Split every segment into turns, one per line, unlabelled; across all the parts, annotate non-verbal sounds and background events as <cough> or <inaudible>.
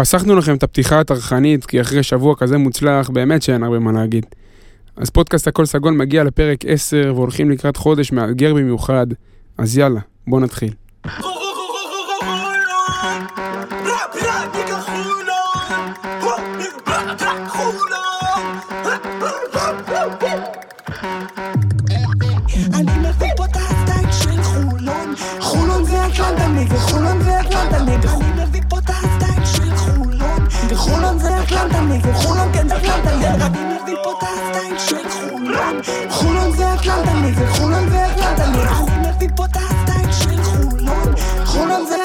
חסכנו לכם את הפתיחה הטרחנית, כי אחרי שבוע כזה מוצלח, באמת שאין הרבה מה להגיד. אז פודקאסט הכל סגול מגיע לפרק 10, והולכים לקראת חודש מאתגר במיוחד. אז יאללה, בואו נתחיל.
אני את חולון חולון זה וחולון זה את חולון חולון זה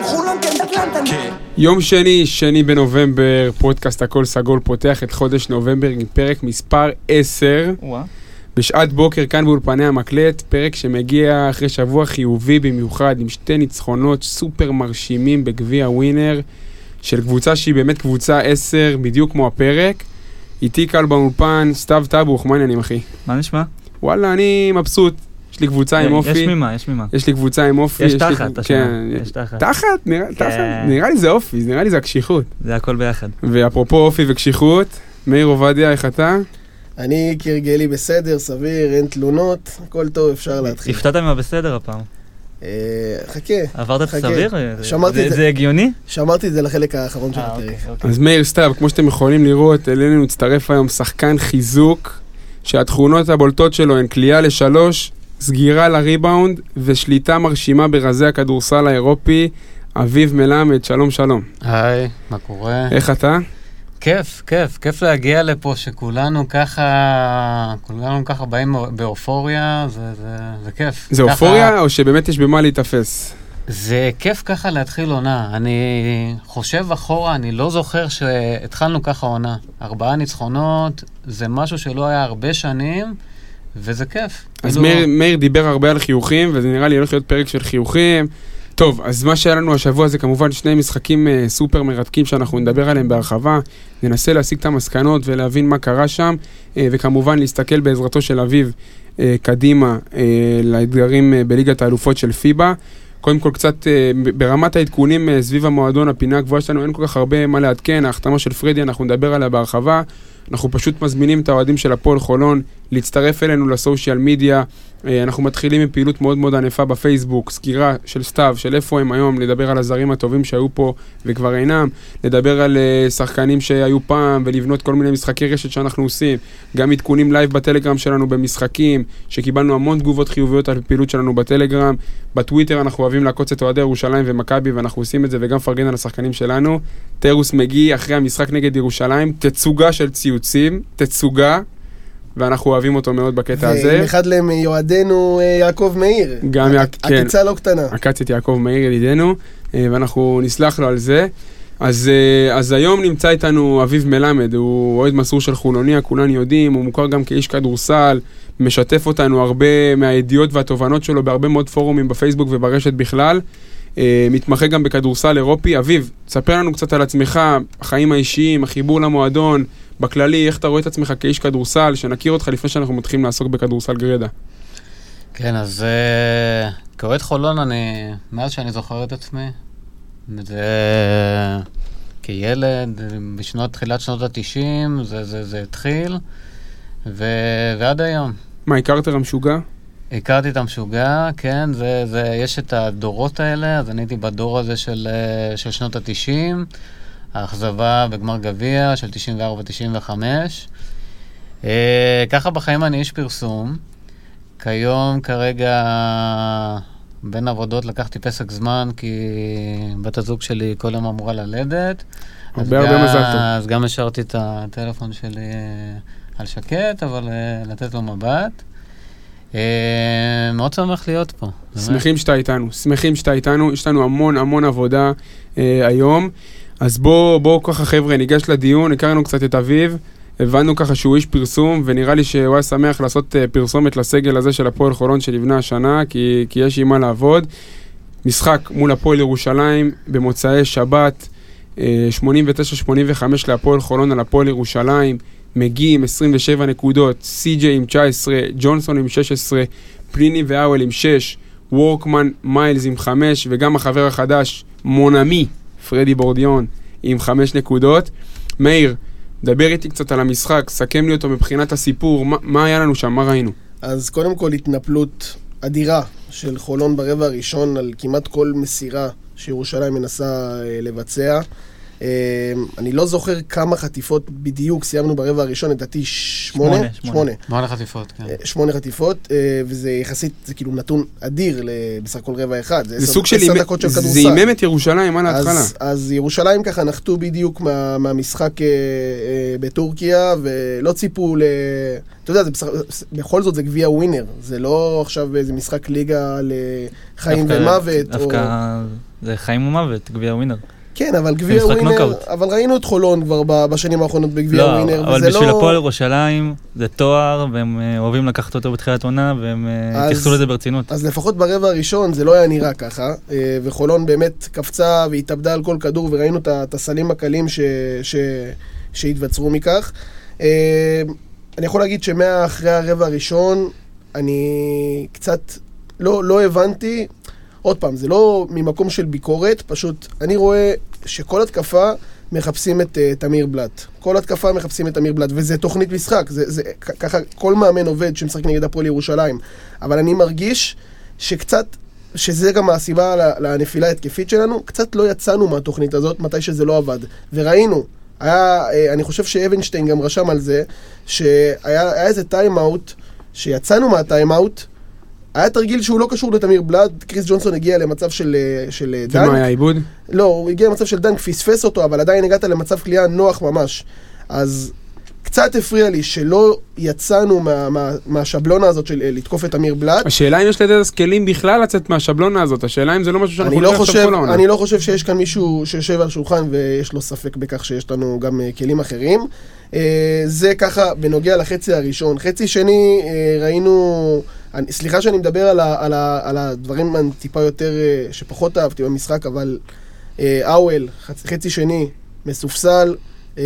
וחולון כן אטלנטני
יום שני, שני בנובמבר, פודקאסט הכל סגול פותח את חודש נובמבר עם פרק מספר 10.
וואה.
בשעת בוקר כאן באולפני המקלט, פרק שמגיע אחרי שבוע חיובי במיוחד, עם שתי ניצחונות סופר מרשימים בגביע ווינר, של קבוצה שהיא באמת קבוצה 10, בדיוק כמו הפרק. איתי קל באולפן, סתיו טבוך, מה העניינים אחי?
מה נשמע?
וואלה, אני מבסוט. יש לי קבוצה עם אופי.
יש ממה, יש ממה.
יש לי קבוצה עם אופי.
יש תחת, השנה.
כן,
יש תחת.
תחת? נראה- תחת?
כן.
נראה לי זה אופי, נראה לי זה הקשיחות.
זה הכל ביחד.
ואפרופו אופי וקשיחות, מאיר עובדיה, איך אתה?
אני כהרגלי בסדר, סביר, אין תלונות, הכל טוב, אפשר להתחיל.
הפתעת מה בסדר הפעם.
אה, חכה,
עברת את
חכה.
הסביר?
שמרתי
זה-
את זה.
זה הגיוני?
שמרתי את זה לחלק האחרון של
אה,
הפרק.
אוקיי, אוקיי.
אז מאיר סתיו, כמו שאתם יכולים לראות, אלינו הצטרף היום שחקן חיזוק, שהתכונות הבולטות שלו הן כליאה לשלוש, סגירה לריבאונד ושליטה מרשימה ברזי הכדורסל האירופי, אביב מלמד, שלום שלום.
היי, מה קורה?
איך אתה?
כיף, כיף, כיף להגיע לפה שכולנו ככה, כולנו ככה באים באופוריה, זה, זה, זה כיף.
זה
ככה-
אופוריה או שבאמת יש במה להיתפס?
זה כיף ככה להתחיל עונה. אני חושב אחורה, אני לא זוכר שהתחלנו ככה עונה. ארבעה ניצחונות, זה משהו שלא היה הרבה שנים, וזה כיף.
אז
כאילו-
מאיר, מאיר דיבר הרבה על חיוכים, וזה נראה לי הולך להיות פרק של חיוכים. טוב, אז מה שהיה לנו השבוע זה כמובן שני משחקים אה, סופר מרתקים שאנחנו נדבר עליהם בהרחבה. ננסה להסיק את המסקנות ולהבין מה קרה שם, אה, וכמובן להסתכל בעזרתו של אביב אה, קדימה אה, לאתגרים אה, בליגת האלופות של פיבה. קודם כל קצת אה, ברמת העדכונים אה, סביב המועדון, הפינה הגבוהה שלנו, אין כל כך הרבה מה לעדכן, ההחתמה של פרדי, אנחנו נדבר עליה בהרחבה. אנחנו פשוט מזמינים את האוהדים של הפועל חולון להצטרף אלינו לסושיאל מדיה. אה, אנחנו מתחילים עם פעילות מאוד מאוד ענפה בפייסבוק, סקירה של סתיו, של איפה הם היום, לדבר על הזרים הטובים שהיו פה וכבר אינם, לדבר על אה, שחקנים שהיו פעם ולבנות כל מיני משחקי רשת שאנחנו עושים, גם עדכונים live בטלגרם שלנו במשחקים, שקיבלנו המון תגובות חיוביות על הפעילות שלנו בטלגרם, בטוויטר אנחנו אוהבים לעקוץ את אוהדי ירושלים ומכבי ואנחנו עושים את זה וגם מפרגן על השחקנים שלנו. טרוס מגיע אחרי המשחק נגד ירושלים, תצוגה של ציוצים, תצוגה, ואנחנו אוהבים אותו מאוד בקטע הזה.
ועם אחד מיועדנו אה, יעקב מאיר.
גם יעק- כן.
עקיצה לא קטנה.
עקץ את יעקב מאיר ידידנו, אה, ואנחנו נסלח לו על זה. אז, אה, אז היום נמצא איתנו אביב מלמד, הוא אוהד מסור של חולוניה, כולנו יודעים, הוא מוכר גם כאיש כדורסל, משתף אותנו הרבה מהידיעות והתובנות שלו בהרבה מאוד פורומים בפייסבוק וברשת בכלל. אה, מתמחה גם בכדורסל אירופי. אביב, תספר לנו קצת על עצמך, החיים האישיים, החיבור למועדון, בכללי, איך אתה רואה את עצמך כאיש כדורסל, שנכיר אותך לפני שאנחנו מתחילים לעסוק בכדורסל גרידא.
כן, אז אה, כאוהד חולון, אני, מאז שאני זוכר את עצמי, זה כילד, בשנות, תחילת שנות ה-90, זה, זה, זה התחיל, ו, ועד היום.
מה, הכרת המשוגע?
הכרתי את המשוגע, כן, זה, זה, יש את הדורות האלה, אז אני הייתי בדור הזה של, אה, של שנות ה-90, האכזבה בגמר גביע של 94-95. אה, ככה בחיים אני איש פרסום. כיום כרגע בין עבודות לקחתי פסק זמן כי בת הזוג שלי כל יום אמורה ללדת.
הרבה הרבה
גם-
מזל טוב.
אז גם השארתי את הטלפון שלי אה, על שקט, אבל אה, לתת לו מבט. אה, מאוד שמח להיות פה.
שמחים שאתה איתנו, שמחים שאתה איתנו, יש לנו המון המון עבודה היום. אז בואו, בואו ככה חבר'ה, ניגש לדיון, הכרנו קצת את אביב, הבנו ככה שהוא איש פרסום, ונראה לי שהוא היה שמח לעשות אה, פרסומת לסגל הזה של הפועל חולון שנבנה השנה, כי, כי יש עם מה לעבוד. משחק מול הפועל ירושלים במוצאי שבת, אה, 89-85 להפועל חולון על הפועל ירושלים, מגי עם 27 נקודות, סי.ג'יי עם 19, ג'ונסון עם 16, פליני ואוול עם 6, וורקמן מיילס עם 5, וגם החבר החדש, מונמי, פרדי בורדיון, עם חמש נקודות. מאיר, דבר איתי קצת על המשחק, סכם לי אותו מבחינת הסיפור, מה, מה היה לנו שם, מה ראינו?
אז קודם כל התנפלות אדירה של חולון ברבע הראשון על כמעט כל מסירה שירושלים מנסה אה, לבצע. אה, אני לא זוכר כמה חטיפות בדיוק סיימנו ברבע הראשון, לדעתי שמונה?
שמונה, שמונה.
שמונה חטיפות, כן.
אה, שמונה חטיפות, אה, וזה יחסית, זה כאילו נתון אדיר בסך הכל רבע אחד.
זה
עשר-
סוג של...
עשר דקות של
זה
כדורסל.
אימם את ירושלים על ההתחלה.
אז, אז ירושלים ככה נחתו בדיוק מה, מהמשחק אה, אה, בטורקיה, ולא ציפו ל... אתה יודע, זה בסך, בכל זאת זה גביע ווינר, זה לא עכשיו איזה משחק ליגה לחיים
דווקא-
ומוות.
דווקא זה חיים ומוות, גביע ווינר.
כן, אבל גביע ווינר. אבל ראינו את חולון כבר בשנים האחרונות בגביע
לא,
ווינר,
אבל בשביל
לא...
הפועל ירושלים זה תואר, והם אה, אוהבים לקחת אותו בתחילת עונה, והם אה, התייחסו לזה ברצינות.
אז לפחות ברבע הראשון זה לא היה נראה ככה, אה, וחולון באמת קפצה והתאבדה על כל כדור, וראינו את הסלים הקלים ש, ש, שהתווצרו מכך. אני יכול להגיד שמאחרי הרבע הראשון, אני קצת לא, לא הבנתי, עוד פעם, זה לא ממקום של ביקורת, פשוט אני רואה שכל התקפה מחפשים את uh, תמיר בלאט. כל התקפה מחפשים את תמיר בלאט, וזה תוכנית משחק, זה, זה ככה כל מאמן עובד שמשחק נגד הפועל ירושלים. אבל אני מרגיש שקצת, שזה גם הסיבה לנפילה ההתקפית שלנו, קצת לא יצאנו מהתוכנית הזאת מתי שזה לא עבד. וראינו, היה, אה, אני חושב שאבנשטיין גם רשם על זה, שהיה היה איזה טיים-אאוט, שיצאנו מהטיים-אאוט, היה תרגיל שהוא לא קשור לתמיר בלאט, קריס ג'ונסון הגיע למצב של, אה, של אה, דנק.
ומה היה האיבוד?
לא, הוא הגיע למצב של דנק, פספס אותו, אבל עדיין הגעת למצב קליעה נוח ממש. אז קצת הפריע לי שלא יצאנו מה, מה, מהשבלונה הזאת של אה, לתקוף את אמיר בלאט.
השאלה אם יש לדדס כלים בכלל לצאת מהשבלונה הזאת, השאלה אם זה לא משהו שאנחנו
אני לא, חושב,
כל העונה.
אני לא חושב שיש כאן מישהו שיושב על השולחן ויש לו ספק בכך שיש לנו גם אה, כלים אחרים. אה, זה ככה בנוגע לחצי הראשון. חצי שני, ראינו... אני, סליחה שאני מדבר על, ה, על, ה, על הדברים הטיפה יותר, שפחות אהבתי במשחק, אבל אה, האוול, חצי, חצי שני, מסופסל. אה,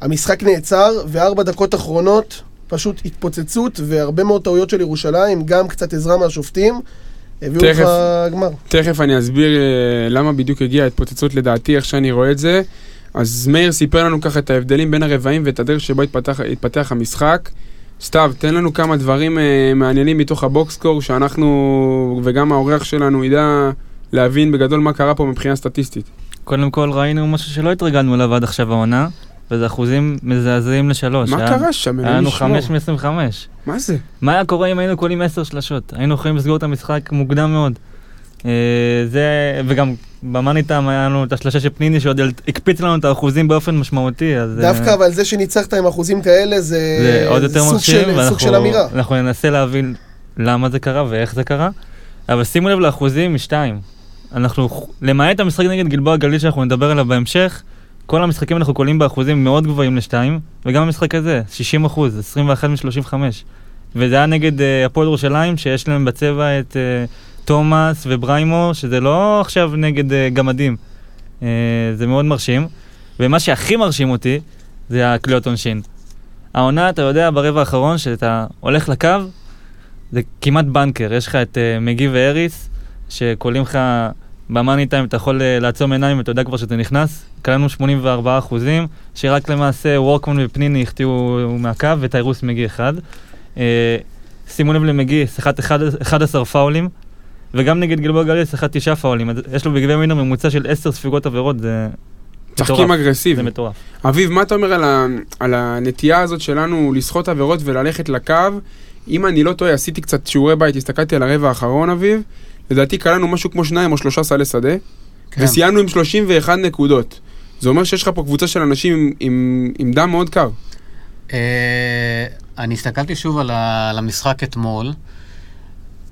המשחק נעצר, וארבע דקות אחרונות, פשוט התפוצצות, והרבה מאוד טעויות של ירושלים, גם קצת עזרה מהשופטים. הביאו
תכף.
לך גמר.
תכף אני אסביר אה, למה בדיוק הגיעה ההתפוצצות לדעתי, איך שאני רואה את זה. אז מאיר סיפר לנו ככה את ההבדלים בין הרבעים ואת הדרך שבו התפתח, התפתח המשחק. סתיו, תן לנו כמה דברים אה, מעניינים מתוך הבוקסקור, שאנחנו וגם האורח שלנו ידע להבין בגדול מה קרה פה מבחינה סטטיסטית.
קודם כל ראינו משהו שלא התרגלנו אליו עד עכשיו העונה, וזה אחוזים מזעזעים לשלוש.
מה
היה-
קרה שם?
היה לנו. 5 מ-25.
מה זה?
מה היה קורה אם היינו קולים 10 שלשות? היינו יכולים לסגור את המשחק מוקדם מאוד. אה, זה, וגם במאני טיים היה לנו את השלושה של פניני שעוד הקפיץ לנו את האחוזים באופן משמעותי, אז... אה,
דווקא אבל זה שניצחת עם אחוזים כאלה, זה,
זה עוד יותר
סוג
מרשים,
של, סוג של
ואנחנו
אמירה.
אנחנו ננסה להבין למה זה קרה ואיך זה קרה, אבל שימו לב לאחוזים משתיים. אנחנו, למעט המשחק נגד גלבוע גליל שאנחנו נדבר עליו בהמשך, כל המשחקים אנחנו קולים באחוזים מאוד גבוהים לשתיים, וגם המשחק הזה, 60 אחוז, 21 מ-35. וזה היה נגד אה, הפועל ירושלים, שיש להם בצבע את אה, תומאס ובריימו, שזה לא עכשיו נגד אה, גמדים. אה, זה מאוד מרשים. ומה שהכי מרשים אותי, זה הקליעות עונשין. העונה, אתה יודע, ברבע האחרון, שאתה הולך לקו, זה כמעט בנקר. יש לך את uh, מגי ואריס, שקולים לך במאני טיים, אתה יכול uh, לעצום עיניים ואתה יודע כבר שזה נכנס. קלענו 84 אחוזים, שרק למעשה וורקמן ופניני החטיאו מהקו וטיירוס מגי אחד. Uh, שימו לב למגי, שיחת 11 פאולים, וגם נגד גלבוע גליל שיחת 9 פאולים. יש לו בגביע מינר ממוצע של 10 ספיגות עבירות, זה
משחקים
מטורף. זה
אגרסיביים.
מטורף.
אביב, מה אתה אומר על, ה, על הנטייה הזאת שלנו לסחוט עבירות וללכת לקו? אם אני לא טועה, עשיתי קצת שיעורי בית, הסתכלתי על הרבע האחרון, אביב. לדעתי קלענו משהו כמו שניים או שלושה סלי שדה,
כן.
וסיימנו עם 31 נקודות. זה אומר שיש לך פה קבוצה של אנשים עם, עם, עם דם מאוד קר.
אה, אני הסתכלתי שוב על ה- על המשחק אתמול.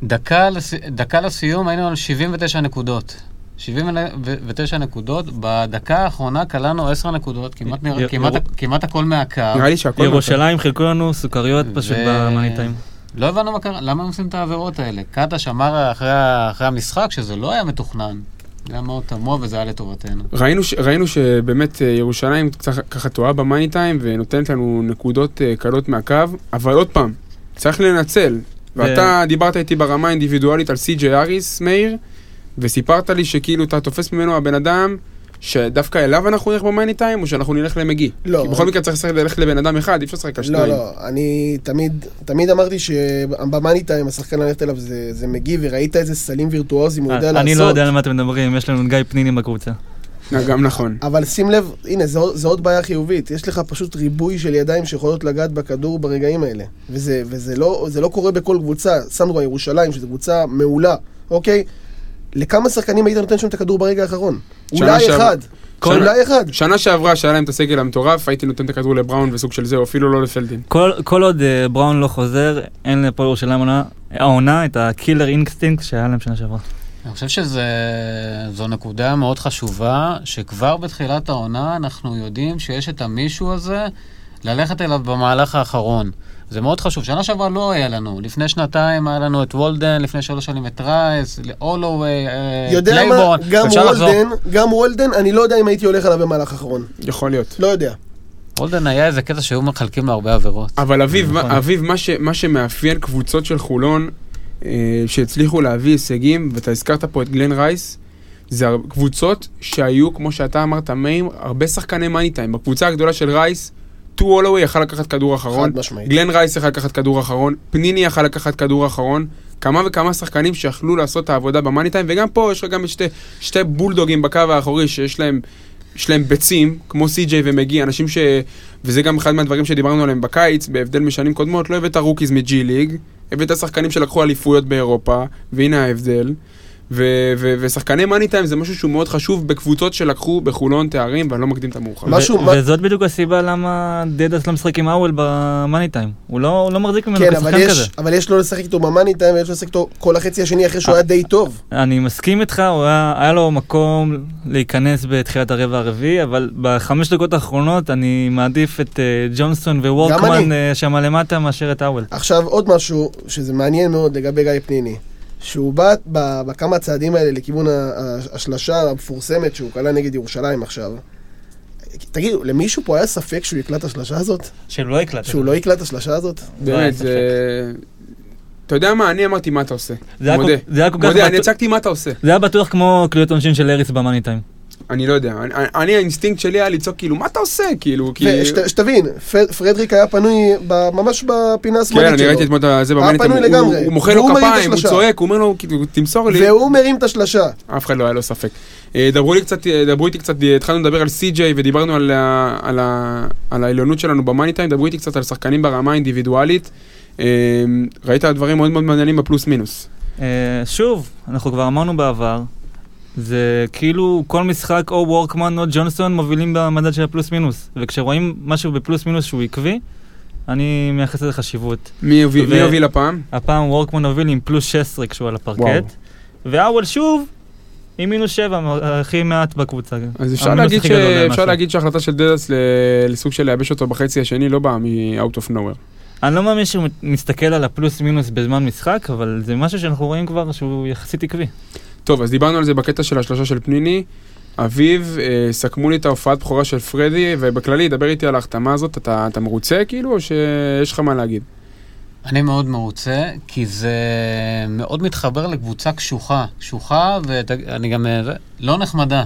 דקה, לס... דקה לסיום היינו על 79 נקודות. 79 נקודות, בדקה האחרונה כללנו 10 נקודות, כמעט,
יר-
כמעט,
יר-
כמעט הכל מהקו.
נראה לי שהכל...
ירושלים חילקו לנו סוכריות פשוט
ו-
במאני טיים.
לא הבנו מה קרה, למה הם עושים את העבירות האלה? קטש אמר אחרי, אחרי המשחק שזה לא היה מתוכנן. זה היה מאוד תמוה וזה היה לטובתנו.
ראינו, ש, ראינו שבאמת אה, ירושלים קצת ככה טועה במאני טיים ונותנת לנו נקודות אה, קלות מהקו, אבל עוד פעם, צריך לנצל. ואתה דיברת איתי ברמה האינדיבידואלית על סי.ג'יי אריס, מאיר, וסיפרת לי שכאילו אתה תופס ממנו הבן אדם שדווקא אליו אנחנו נלך במאני טיים, או שאנחנו נלך למגי?
לא.
כי בכל מקרה צריך לשחק- ללכת לבן אדם אחד, אי אפשר לשחק על
לא,
שניים.
לא, אני תמיד, תמיד אמרתי שבמאני טיים השחקן ללכת אליו זה, זה מגיב, וראית איזה סלים וירטואוזיים הוא יודע לעשות.
אני לא יודע על מה אתם מדברים, יש לנו גיא פניני בקבוצה.
אה, גם נכון.
אבל שים לב, הנה, זו, זו עוד בעיה חיובית. יש לך פשוט ריבוי של ידיים שיכולות לגעת בכדור ברגעים האלה. וזה, וזה לא, זה לא קורה בכל קבוצה. סנדרו ירושלים, שזו קבוצה מעולה, אוקיי? לכמה שחקנים היית נותן שם את הכדור ברגע האחרון? אולי
שעברה-
אחד.
שנה-
אולי אחד.
שנה שעברה שהיה להם את הסגל המטורף, הייתי נותן את הכדור לבראון וסוג של זה, או אפילו לא לפלדיין.
כל, כל עוד אה, בראון לא חוזר, אין לפועל ירושלים העונה- העונה את ה killer instinct שהיה להם שנה שעברה.
אני חושב שזו נקודה מאוד חשובה, שכבר בתחילת העונה אנחנו יודעים שיש את המישהו הזה ללכת אליו במהלך האחרון. זה מאוד חשוב. שנה שעברה לא היה לנו. לפני שנתיים היה לנו את וולדן, לפני שלוש שנים את רייס, אה,
יודע מה?
קלייבורן.
גם
לחזור.
וולדן, גם וולדן, אני לא יודע אם הייתי הולך עליו במהלך האחרון.
יכול להיות.
לא יודע.
וולדן היה איזה קטע שהיו מחלקים לו הרבה עבירות.
אבל אביב,
נכון.
מה- אביב, מה, ש, מה שמאפיין קבוצות של חולון אה, שהצליחו להביא הישגים, ואתה הזכרת פה את גלן רייס, זה קבוצות שהיו, כמו שאתה אמרת, מאיר, הרבה שחקני מאני טיים. בקבוצה הגדולה של רייס, טו הולווי יכל לקחת כדור אחרון. גלן רייס יכל לקחת כדור אחרון, פניני יכל לקחת כדור אחרון, כמה וכמה שחקנים שיכלו לעשות את העבודה במאני טיים, וגם פה יש לך גם שתי, שתי בולדוגים בקו האחורי שיש להם, יש להם ביצים, כמו סי.ג'יי ומגי, אנשים ש... וזה גם אחד מהדברים שדיברנו עליהם בקיץ, בהבדל משנים קודמות, לא הבאת rookies מג'י ליג, הבאת שחקנים שלקחו אליפויות באירופה, והנה ההבדל. ו- ו- ושחקני מאני טיים זה משהו שהוא מאוד חשוב בקבוצות שלקחו בחולון תארים, ואני לא מקדים את המאוחר.
משהו-
ו-
מה-
וזאת בדיוק הסיבה למה דדס לא משחק עם האוול במאני טיים. הוא לא, הוא לא מחזיק ממנו
כן,
כשחקן
יש,
כזה.
אבל יש לו לשחק איתו במאני טיים, ויש לו לשחק איתו כל החצי השני אחרי שהוא היה די טוב.
אני מסכים איתך, הוא היה, היה לו מקום להיכנס בתחילת הרבע הרביעי, אבל בחמש דקות האחרונות אני מעדיף את uh, ג'ונסון ווורקמן uh, שם למטה מאשר את האוול.
עכשיו, עוד משהו, שזה מעניין מאוד לגבי גיא פניני. שהוא בא בכמה צעדים האלה לכיוון השלשה המפורסמת שהוא קלע נגד ירושלים עכשיו. תגידו, למישהו פה היה ספק שהוא יקלע את השלשה הזאת?
שלא הקלטת.
שהוא לא יקלע את השלשה הזאת?
לא
באמת. זה... אתה יודע מה, אני אמרתי מה אתה עושה. מודה. מודה, אני צעקתי מה אתה עושה.
זה היה בטוח כמו קליעות עונשין של אריס במאני טיים.
אני לא יודע, אני- אני האינסטינקט שלי היה לצעוק כאילו, מה אתה עושה? כאילו, כי...
ושתבין, פרדריק היה פנוי ב- ממש בפינה
כן,
השמאלית
אני ראיתי
שלו.
אתמול את זה במאני טיים,
פנוי
הוא-
לגמרי.
הוא מוחא לו כפיים, הוא. צועק, הוא אומר לו, כאילו, תמסור לי.
והוא מרים את השלשה.
אף אחד לא היה לו ספק. אה, דברו לי קצת, אה, דברו איתי קצת, התחלנו לדבר על סי.ג'יי ודיברנו על על על העליונות שלנו במאני טיים, דברו איתי קצת על שחקנים ברמה האינדיבידואלית. אה, ראית דברים מאוד מאוד מעניינים בפלוס מינוס.
שוב, אנחנו כבר אמרנו בעבר, זה כאילו כל משחק או וורקמן או ג'ונסון מובילים במדד של הפלוס מינוס. וכשרואים משהו בפלוס מינוס שהוא עקבי, אני מייחס לזה חשיבות.
מי הוביל הפעם?
הפעם וורקמן הוביל עם פלוס 16 כשהוא על הפרקט,
וואו.
והאוול שוב עם מינוס 7, הכי מעט בקבוצה.
אז אפשר להגיד, ש... אפשר שההחלטה של דדס. לסוג של לייבש אותו בחצי השני לא באה מ-out of nowhere.
אני לא מאמין שהוא מסתכל על הפלוס מינוס בזמן משחק, אבל זה משהו שאנחנו רואים כבר שהוא יחסית עקבי.
טוב, אז דיברנו על זה בקטע של השלושה של פניני. אביב, אה, סכמו לי את ההופעת בכורה של פרדי, ובכללי, דבר איתי על ההחתמה הזאת. אתה, אתה מרוצה כאילו, או שיש לך מה להגיד?
אני מאוד מרוצה, כי זה מאוד מתחבר לקבוצה קשוחה. קשוחה, ואני גם... אה, לא נחמדה.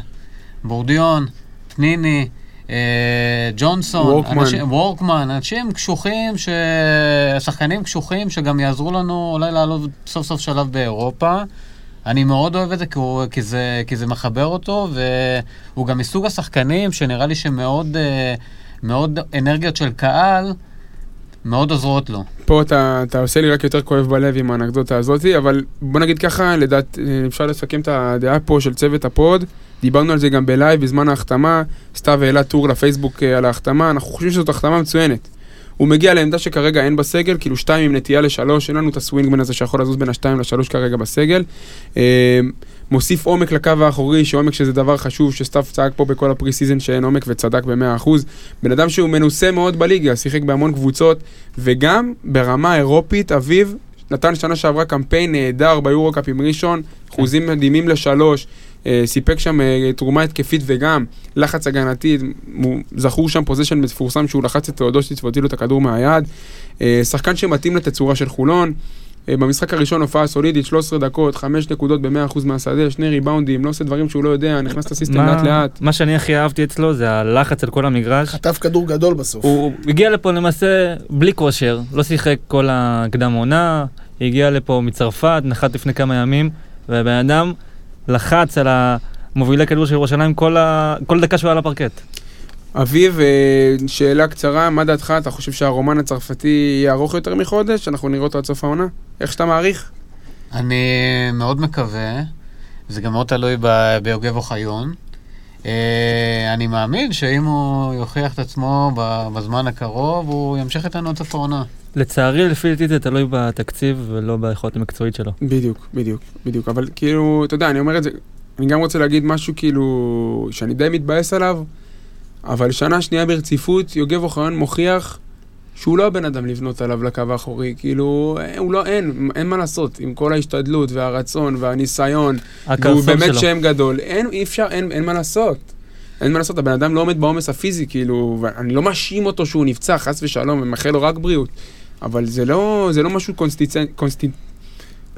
בורדיון, פניני, אה, ג'ונסון,
וורקמן.
אנשים, וורקמן, אנשים קשוחים, ש... שחקנים קשוחים שגם יעזרו לנו אולי לעלות סוף סוף שלב באירופה. אני מאוד אוהב את זה כי, הוא, כי, זה, כי זה מחבר אותו, והוא גם מסוג השחקנים שנראה לי שמאוד אה, מאוד אנרגיות של קהל מאוד עוזרות לו.
פה אתה, אתה עושה לי רק יותר כואב בלב עם האנקדוטה הזאתי, אבל בוא נגיד ככה, לדעת, אפשר לסכם את הדעה פה של צוות ה pod. דיברנו על זה גם בלייב בזמן ההחתמה, סתיו העלה טור לפייסבוק אה, על ההחתמה, אנחנו חושבים שזאת החתמה מצוינת. הוא מגיע לעמדה שכרגע אין בסגל, כאילו שתיים עם נטייה לשלוש, אין לנו את ה swingman הזה שיכול לזוז בין השתיים לשלוש כרגע בסגל. אה, מוסיף עומק לקו האחורי, שעומק שזה דבר חשוב, שסתיו צעק פה בכל ה preseason שאין עומק וצדק במאה אחוז. בן אדם שהוא מנוסה מאוד בליגה, שיחק בהמון קבוצות, וגם ברמה אירופית, אביב נתן שנה שעברה קמפיין נהדר ביורו-קאפ עם ראשון, אחוזים מדהימים לשלוש, סיפק שם אה, תרומה התקפית וגם לחץ הגנתי, זכור שם פוזיישן מפורסם שהוא לחץ את תאודוסיץ והוציא לו את הכדור מהיד. אה, שחקן שמתאים לתצורה של חולון. אה, במשחק הראשון הופעה סולידית, 13 דקות, 5 נקודות ב-100% מהשדה, שני ריבאונדים, לא עושה דברים שהוא לא יודע, נכנס לסיסטם לאט לאט.
מה שאני הכי אהבתי אצלו זה הלחץ על כל המגרש.
חטף כדור גדול בסוף.
הוא הוא הגיע לפה למעשה בלי כושר, לא שיחק כל הקדם עונה, הגיע לפה מצרפת, נחת לפני כמה ימים, והבן אדם לחץ על המובילי כדור של ירושלים כל, ה... כל דקה שהוא היה על הפרקט.
אביב, אה, שאלה קצרה, מה דעתך? אתה חושב שהרומן הצרפתי יהיה ארוך יותר מחודש? אנחנו נראה אותו עד סוף העונה? איך שאתה מעריך?
אני מאוד מקווה, זה גם מאוד תלוי ב- ביוגב אוחיון. אה, אני מאמין שאם הוא יוכיח את עצמו בזמן הקרוב, הוא ימשיך איתנו עד סוף העונה.
לצערי, לפי דעתי זה תלוי בתקציב ולא ביכולת המקצועית שלו.
בדיוק, בדיוק, בדיוק. אבל כאילו, אתה יודע, אני אומר את זה, אני גם רוצה להגיד משהו כאילו, שאני די מתבאס עליו, אבל שנה שנייה ברציפות, יוגב אוחיון מוכיח שהוא לא הבן אדם לבנות עליו לקו האחורי, כאילו, הוא לא, אין, אין מה לעשות, עם כל ההשתדלות והרצון והניסיון, והוא באמת
שלו.
שם גדול, אין, אי אפשר, אין, אין מה לעשות. אין מה לעשות, הבן אדם לא עומד בעומס הפיזי, כאילו, ואני לא מאשים אותו שהוא נפצע, חס ושלום, ומאחל לו רק בריאות. אבל זה לא, זה לא משהו קונסטיצנ... קונסטי...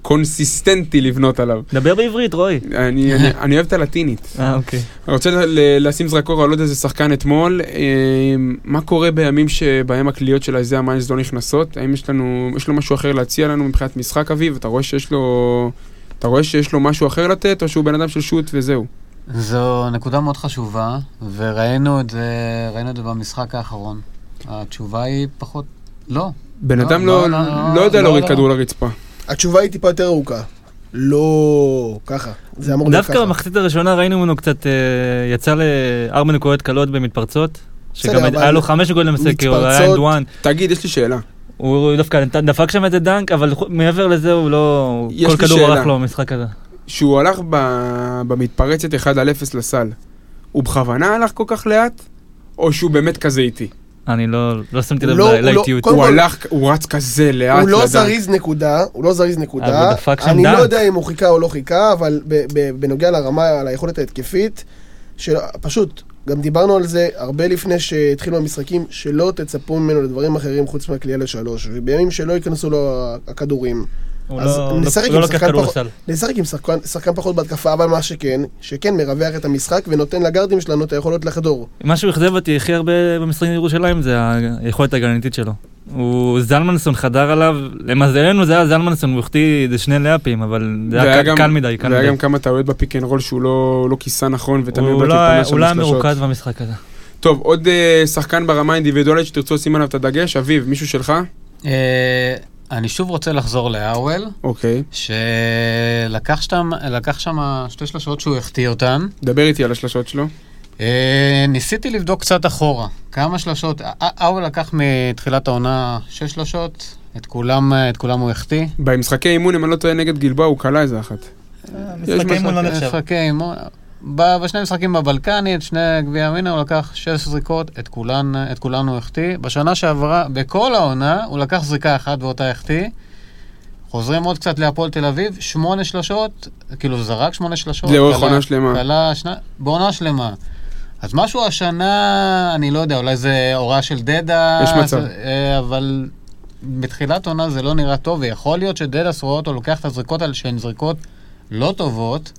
קונסיסטנטי לבנות עליו.
דבר בעברית, רועי.
אני, אני, <laughs> אני אוהב את הלטינית.
אה, אוקיי.
אני רוצה ל- לשים זרקור על עוד איזה שחקן אתמול. אה, מה קורה בימים שבהם הקליות של איזיה מיינס לא נכנסות? האם יש לנו, יש לו משהו אחר להציע לנו מבחינת משחק אביב? אתה רואה שיש לו... אתה רואה שיש לו משהו אחר לתת, או שהוא בן אדם של שוט וזהו?
זו נקודה מאוד חשובה, וראינו את זה, ראינו את זה במשחק האחרון. התשובה היא פחות... לא.
בן
לא,
אדם
לא,
לא,
לא,
לא יודע
לא,
להוריד
לא.
כדור לרצפה.
התשובה היא טיפה יותר ארוכה. לא ככה. זה אמור להיות
דווקא
ככה.
במחצית הראשונה ראינו ממנו קצת, אה, יצא לארבע נקודות קלות במתפרצות. שגם היה לו חמש נקודות למעשה, כי הוא היה and one.
תגיד, יש לי שאלה.
הוא דווקא דפק שם איזה דנק, אבל מעבר לזה הוא לא... כל כדור. הלך לו במשחק הזה.
שהוא הלך ב- במתפרצת 1 על 0 לסל, הוא בכוונה הלך כל כך לאט, או שהוא באמת כזה איטי?
אני לא לא שמתי לב
לא- לא-
לאיטיות.
הוא הלך, הוא רץ כזה לאט
הוא לא. זריז נקודה, הוא לא זריז נקודה. אני לא. יודע אם הוא חיכה או לא חיכה, אבל ב- ב- בנוגע לרמה, על היכולת ההתקפית, של- פשוט, גם דיברנו על זה הרבה לפני שהתחילו המשחקים, שלא תצפו ממנו לדברים אחרים חוץ מהקליעה לשלוש, ובימים שלא ייכנסו לו הכדורים.
הוא
אז
לא-
נשחק
לא
עם
לא
פחות-. לשחק עם שחקן, שחקן פחות בהתקפה, אבל מה שכן, שכן מרווח את המשחק ונותן לגארדים שלנו את היכולות לחדור.
מה שהוא אכזב אותי הכי הרבה במשחקים בירושלים זה היכולת ההגנתית שלו. הוא זלמנסון חדר עליו, למזלנו זה היה זלמנסון, הוא החטיא איזה שני לאפים, אבל זה היה קל-
גם-
קל מדי,
והיה
מדי.
גם כמה טעויות בפיק אנד רול שהוא לא לא כיסה נכון, ותמיר
הוא
בלאט
לא היה-
התפנה שם
הוא לא היה. מרוכז במשחק הזה.
טוב, עוד אה, שחקן ברמה האינדיבידואלית שתרצו לשים עליו את הדגש, אביב, מישהו שלך?
אה, אני שוב רוצה לחזור לארוול,
אוקיי.
שלקח שם, לקח שם שתי שלשות שהוא החטיא אותן.
דבר איתי על השלשות שלו.
אה, ניסיתי לבדוק קצת אחורה, כמה שלשות, ארוול לקח מתחילת העונה שש שלשות, את כולם, אה, את כולם הוא החטיא.
במשחקי אימון, אם אני לא טועה, נגד גלבוע, הוא קלע איזה אחת.
משחקי אימון לא נחשב.
משחקי אימון. בשני משחקים בבלקני, את שני גביע המינה, הוא לקח שש זריקות, את כולן, את כולן הוא החטיא. בשנה שעברה, בכל העונה, הוא לקח זריקה אחת ואותה החטיא. חוזרים עוד קצת להפועל תל אביב, שמונה שלשות, כאילו זרק שמונה שלשות.
לאורך עונה שלמה.
כלה שנה, בעונה שלמה. אז משהו השנה, אני לא יודע, אולי זה הוראה של דדה.
יש מצב.
אה, אבל בתחילת עונה זה לא נראה טוב, ויכול להיות שדדס רואה אותו לוקח את הזריקות האלה שהן זריקות לא טובות,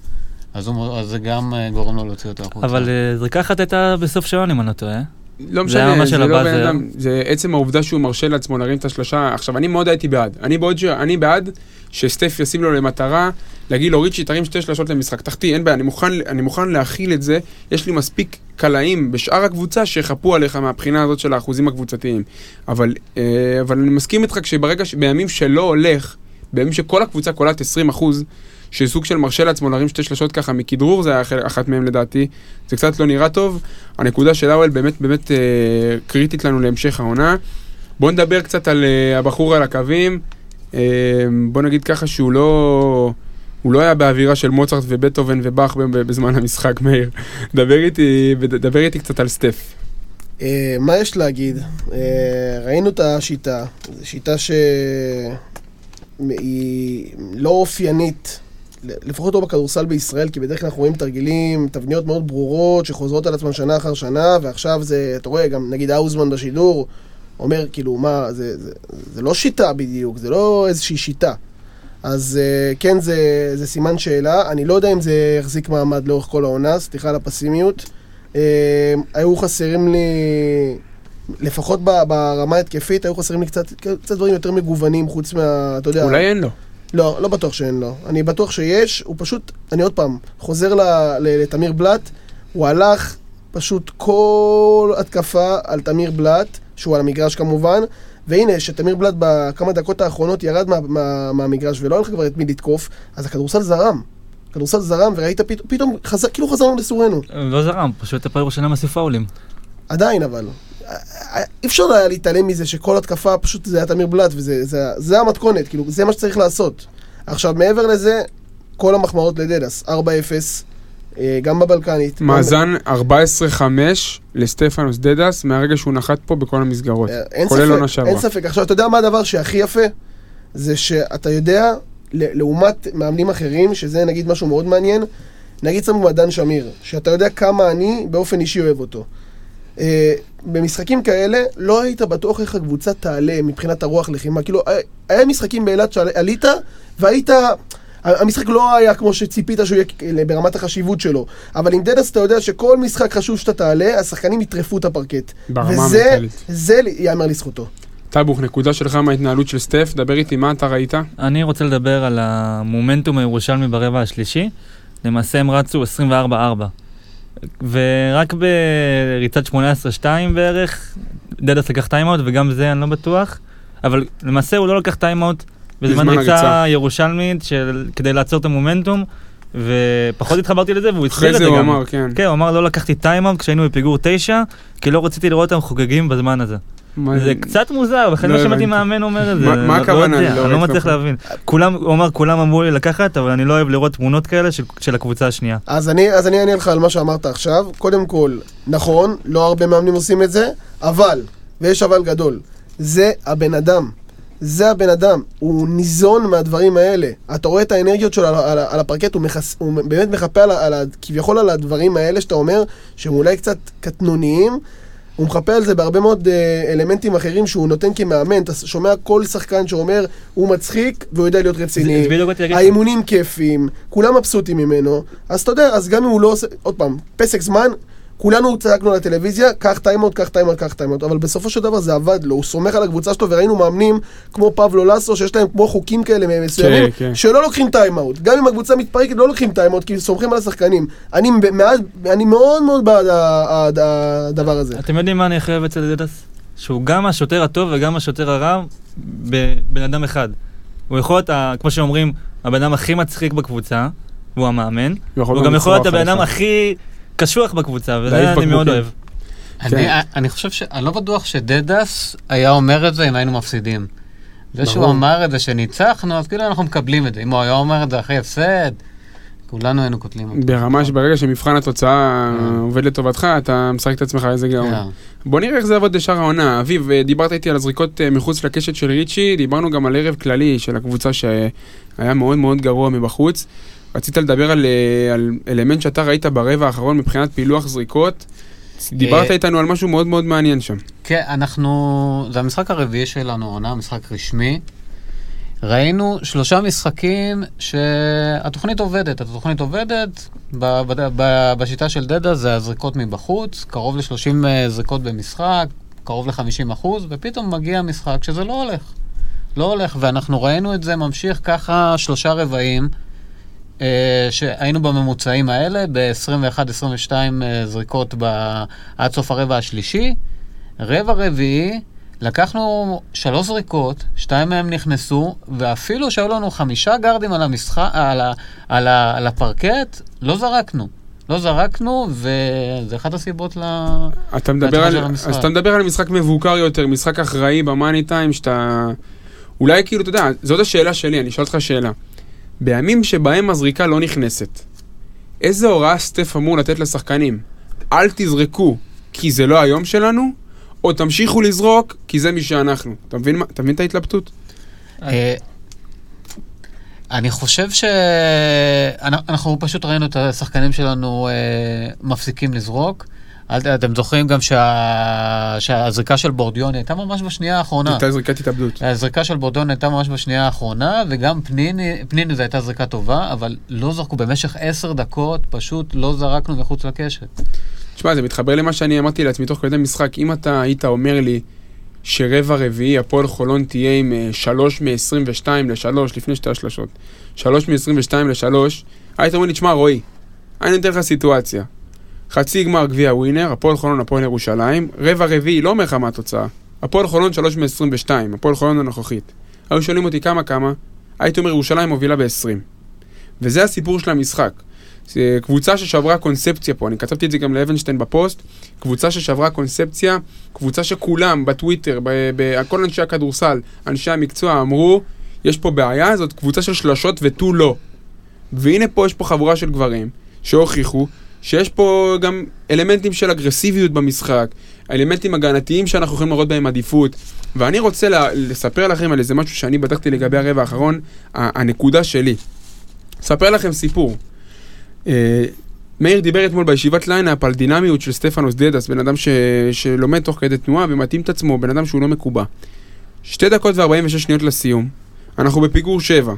אז, הוא, אז זה גם אה, גורם לו להוציא אותו החוצה.
אבל אה, זריקה אחת הייתה בסוף שעון אם אני לא טועה.
לא
זה
משנה, זה
של
לא בן. אדם, זה עצם העובדה שהוא מרשה לעצמו להרים את השלושה. עכשיו, אני מאוד הייתי בעד. אני בעוד. אני בעד שסטף ישים לו למטרה, להגיד לו, ריצ'י, תרים שתי שלשות למשחק. תחטיא, אין בעיה, אני מוכן, אני מוכן להכיל את זה. יש לי מספיק קלעים בשאר הקבוצה שיחפו עליך מהבחינה הזאת של האחוזים הקבוצתיים. אבל, אה, אבל אני מסכים איתך כשברגע, ש- בימים שלא הולך, בימים שכל הקבוצה קולט 20 אחוז, שסוג של מרשה לעצמו להרים שתי שלשות ככה מכדרור, זה היה אחת- מהם לדעתי. זה קצת לא נראה טוב. הנקודה של האוול באמת באמת אה, קריטית לנו להמשך העונה. בואו נדבר קצת על אה, הבחור על הקווים. אה, בוא נגיד ככה שהוא לא... הוא לא היה באווירה של מוצרט ובטהובן ובאך בזמן המשחק, מאיר. <laughs> דבר איתי, דבר איתי קצת על סטף.
אה, מה יש להגיד? אה, ראינו את השיטה, זו שיטה שהיא לא אופיינית, לפחות לא בכדורסל בישראל, כי בדרך כלל אנחנו רואים תרגילים, תבניות מאוד ברורות שחוזרות על עצמן שנה אחר שנה, ועכשיו זה, אתה רואה, גם נגיד האוזמן בשידור אומר, כאילו, מה, זה, זה, זה לא שיטה בדיוק, זה לא איזושהי שיטה. אז אה, כן, זה, זה סימן שאלה. אני לא יודע אם זה יחזיק מעמד לאורך כל העונה, סליחה על הפסימיות. אה, היו חסרים לי, לפחות ברמה ההתקפית, היו חסרים לי קצת, קצת דברים יותר מגוונים, חוץ מה... אתה יודע...
אולי אין לו.
לא, לא בטוח שאין לו. אני בטוח שיש, הוא פשוט, אני עוד פעם, חוזר לתמיר בלאט, הוא הלך פשוט כל התקפה על תמיר בלאט, שהוא על המגרש כמובן, והנה, שתמיר בלאט בכמה דקות האחרונות ירד מה, מה, מהמגרש ולא היה לך כבר את מי לתקוף, אז הכדורסל זרם. הכדורסל זרם, וראית פת, פתאום, חזר, כאילו חזרנו לסורנו.
לא זרם, פשוט הפועל ירושלים עשו פאולים.
עדיין אבל. אי אפשר היה להתעלם מזה שכל התקפה פשוט זה היה תמיר בלאט, וזה זה, זה המתכונת, כאילו, זה מה שצריך לעשות. עכשיו, מעבר לזה, כל המחמאות לדדס, 4-0, אה, גם בבלקנית.
מאזן 14-5 לסטפנוס דדס מהרגע שהוא נחת פה בכל המסגרות.
אה, אין
כולל עונה שעברה.
אין ספק. עכשיו, אתה יודע מה הדבר שהכי יפה? זה שאתה יודע, לעומת מאמנים אחרים, שזה נגיד משהו מאוד מעניין, נגיד שמו דן שמיר, שאתה יודע כמה אני באופן אישי אוהב אותו. אה, במשחקים כאלה, לא היית בטוח איך הקבוצה תעלה מבחינת הרוח לחימה. כאילו, היה- היה משחקים באילת שעלית, והיית... המשחק לא היה כמו שציפית שהוא יהיה ברמת החשיבות שלו, אבל עם דדס אתה יודע שכל משחק חשוב שאתה תעלה, השחקנים יטרפו את הפרקט.
ברמה
וזה,
המנטלית.
זה ייאמר לזכותו.
טאבוך, נקודה שלך מההתנהלות של סטף, דבר איתי מה אתה ראית?
אני רוצה לדבר על המומנטום הירושלמי ברבע השלישי. למעשה הם רצו 24-4. ורק בריצת 18-2 בערך, דדס לקח טיימאוט, וגם זה אני לא בטוח. אבל למעשה הוא לא לקח טיימאוט בזמן ריצה. ירושלמית של, כדי לעצור את המומנטום, ופחות התחברתי לזה, והוא
אחרי
הסביר את
זה
זה
הוא
גם.
אמר, כן.
כן, הוא אמר לא לקחתי טיימאוט כשהיינו בפיגור 9, כי לא רציתי לראות אותם חוגגים בזמן הזה. זה קצת מוזר, לכן
לא
לא שמעתי. מאמן אומר את זה.
מה-
לא
הכוונה? אני לא
אני לא מצליח. להבין. כולם, הוא אמר, כולם אמרו לי לקחת, אבל אני לא אוהב לראות תמונות כאלה של- הקבוצה השנייה.
אז אני, אז אני אענה לך על מה שאמרת עכשיו. קודם כל, נכון, לא הרבה מאמנים עושים את זה, אבל, ויש אבל גדול, זה הבן אדם. זה הבן אדם, הוא ניזון מהדברים האלה. אתה רואה את האנרגיות שלו על, על, על הפרקט, הוא, מחס, הוא באמת מחפה על, על, כביכול על הדברים האלה שאתה אומר, שהם אולי קצת קטנוניים. הוא מחפה על זה בהרבה מאוד אה, אלמנטים אחרים שהוא נותן כמאמן. אתה שומע כל שחקן שאומר, הוא מצחיק והוא יודע להיות רציני. האימונים כיפים, כולם מבסוטים ממנו, אז אתה יודע, אז גם אם הוא לא עושה, עוד פעם, פסק זמן, כולנו צעקנו על הטלוויזיה, קח טיימאוט, קח טיימאוט, קח טיימאוט, אבל בסופו של דבר זה עבד לו, הוא סומך על הקבוצה שלו, וראינו מאמנים כמו פבלו לסו, שיש להם כמו חוקים כאלה מסוימים,
כן.
שלא לוקחים טיימאוט. גם אם הקבוצה מתפרקת, לא לוקחים טיימאוט, כי סומכים על השחקנים. אני, מעט, אני מאוד מאוד בעד הדבר הזה.
אתם יודעים מה אני הכי אוהב אצל דדס? שהוא גם השוטר הטוב וגם השוטר הרע בבן אדם אחד. הוא יכול להיות, כמו שאומרים, הבן אדם הכי מצחיק בקבוצה, והוא המאמן. הוא גם יכול להיות הבן אדם. הכי קשוח בקבוצה, וזה אני מאוד. אוהב.
כן.
אני, אני חושב ש... אני לא בטוח שדדס היה אומר את זה אם היינו מפסידים. זה שהוא
ברור.
אמר את זה שניצחנו, אז כאילו אנחנו מקבלים את זה. אם הוא היה אומר את זה אחרי הפסד, כולנו היינו קוטלים אותו.
ברמה שברגע שמבחן התוצאה
כן.
עובד לטובתך, אתה משחק את עצמך איזה גאון.
כן.
בוא נראה איך זה יעבוד בשאר העונה. אביב, אה, דיברת איתי על הזריקות אה, מחוץ לקשת של ריצ'י, דיברנו גם על ערב כללי של הקבוצה שהיה מאוד מאוד גרוע מבחוץ. רצית לדבר על, אה, על אלמנט שאתה ראית ברבע האחרון מבחינת פילוח זריקות. דיברת
אה,
איתנו על משהו מאוד מאוד מעניין שם.
כן, אנחנו... זה המשחק הרביעי שלנו, עונה, משחק רשמי. ראינו שלושה משחקים שהתוכנית עובדת. התוכנית עובדת, ב- ב- ב- בשיטה של דדה זה הזריקות מבחוץ, קרוב ל-30 זריקות במשחק, קרוב ל-50 אחוז, ופתאום מגיע משחק שזה לא הולך. לא הולך, ואנחנו ראינו את זה ממשיך ככה שלושה רבעים, אה, שהיינו בממוצעים האלה, ב-21-22 אה, זריקות ב- עד סוף הרבע השלישי. רבע רביעי, לקחנו שלוש זריקות, שתיים מהם נכנסו, ואפילו שהיו לנו חמישה גרדים על, המשחק, על, ה, על, ה, על הפרקט, לא זרקנו. לא זרקנו, וזה אחת הסיבות ל...
אתה מדבר על. אז אתה מדבר על משחק מבוקר יותר, משחק אחראי במאני טיים, שאתה... אולי כאילו, אתה יודע, זאת השאלה שלי, אני אשאל אותך שאלה. בימים שבהם הזריקה לא נכנסת, איזה הוראה סטף אמור לתת לשחקנים? אל תזרקו כי זה לא היום שלנו, או תמשיכו לזרוק כי זה מי שאנחנו. אתה מבין, אתה מבין את ההתלבטות?
אה, אני חושב שאנחנו פשוט ראינו את השחקנים שלנו אה, מפסיקים לזרוק. אתם זוכרים גם שה- שהזריקה של בורדיון הייתה ממש בשנייה האחרונה.
הייתה זריקת התאבדות.
הזריקה של בורדון הייתה ממש בשנייה האחרונה, וגם פניני, פניני זו הייתה זריקה טובה, אבל לא זרקו במשך עשר דקות, פשוט לא זרקנו מחוץ לקשת.
תשמע, זה מתחבר למה שאני אמרתי לעצמי תוך כדי משחק. אם אתה היית אומר לי שרבע רביעי הפועל חולון תהיה עם אה, שלוש מ-22 ל-3, לפני שתי השלשות, שלוש מ-22 ל-3, היית אומר לי, תשמע, רועי, אני נותן לך סיטואציה. חצי גמר גביע ווינר, הפועל חולון, הפועל ירושלים, רבע רביעי, לא אומר לך מה התוצאה. הפועל חולון 3 מ-22, הפועל חולון הנוכחית. היו שואלים אותי כמה כמה, הייתי אומר ירושלים מובילה ב-20. וזה הסיפור של המשחק. זה קבוצה ששברה קונספציה פה, אני כתבתי את זה גם לאבנשטיין בפוסט, קבוצה ששברה קונספציה, קבוצה שכולם בטוויטר, כל אנשי הכדורסל, אנשי המקצוע אמרו, יש פה בעיה, זאת קבוצה של שלשות ותו לא. והנה פה יש פה חבורה של גברים שהוכיחו שיש פה גם אלמנטים של אגרסיביות במשחק, אלמנטים הגנתיים שאנחנו יכולים לראות בהם עדיפות. ואני רוצה לה, לספר לכם על איזה משהו שאני בדקתי לגבי הרבע האחרון, הנקודה שלי. אספר לכם סיפור. אה, מאיר דיבר אתמול בישיבת lineup על דינמיות של סטפנוס דדס, בן אדם ש... שלומד תוך כדי תנועה ומתאים את עצמו, בן אדם שהוא לא מקובע. שתי דקות ו-46 שניות לסיום, אנחנו בפיגור 7.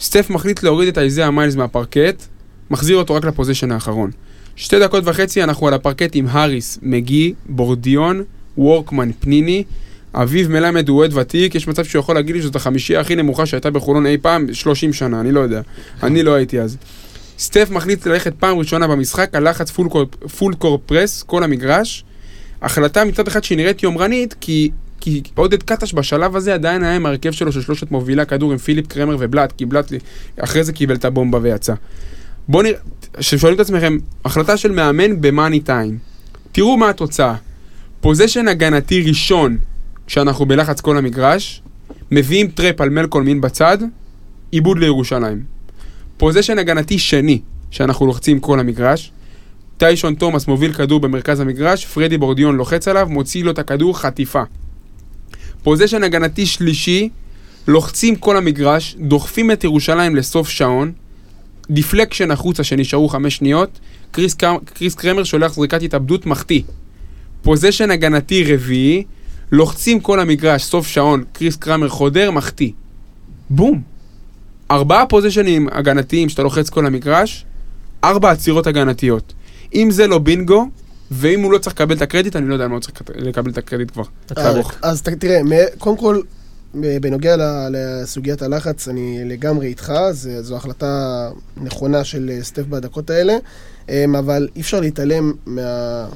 סטף מחליט להוריד את איזיה מיילס מהפרקט, מחזיר אותו רק ל possession האחרון. שתי דקות וחצי אנחנו על הפרקט עם האריס, מגי, בורדיון, וורקמן, פניני. אביב מלמד הוא אוהד ותיק, יש מצב שהוא יכול להגיד לי שזאת החמישייה הכי נמוכה שהייתה בחולון אי פעם, 30 שנה, אני לא יודע. אני לא הייתי אז. סטף מחליט ללכת פעם ראשונה במשחק על לחץ full court, full court press, כל המגרש. החלטה מצד אחד שהיא נראית יומרנית, כי, כי עודד קטש בשלב הזה עדיין היה עם ההרכב שלו של שלושת מובילי הכדור עם פיליפ קרמר ובלאט, כי בלאט אחרי זה קיבל את הבומבה ויצא. בואו נראה, ששואלים את עצמכם, החלטה של מאמן ב money time. תראו מה התוצאה. possession הגנתי ראשון, כשאנחנו בלחץ כל המגרש, מביאים trap על מלקול מין בצד, איבוד לירושלים. possession הגנתי שני, שאנחנו לוחצים כל המגרש, טיישון תומאס מוביל כדור במרכז המגרש, פרדי בורדיון לוחץ עליו, מוציא לו את הכדור, חטיפה. possession הגנתי שלישי, לוחצים כל המגרש, דוחפים את ירושלים לסוף שעון, deflection החוצה שנשארו חמש שניות, קריס, קר... קריס קרמר שולח זריקת התאבדות מחטיא. possession הגנתי רביעי, לוחצים כל המגרש, סוף שעון, קריס קרמר חודר, מחטיא. בום. ארבעה פוזיישנים הגנתיים שאתה לוחץ כל המגרש, ארבע עצירות הגנתיות. אם זה לא בינגו, ואם הוא לא צריך לקבל את הקרדיט, אני לא יודע מה הוא צריך לקבל את הקרדיט כבר.
אז תראה, קודם כל, בנוגע ל- לסוגיית הלחץ, אני לגמרי איתך, זה- זו החלטה נכונה של אה, סטף בדקות האלה, אמ, אבל אי אפשר להתעלם מה...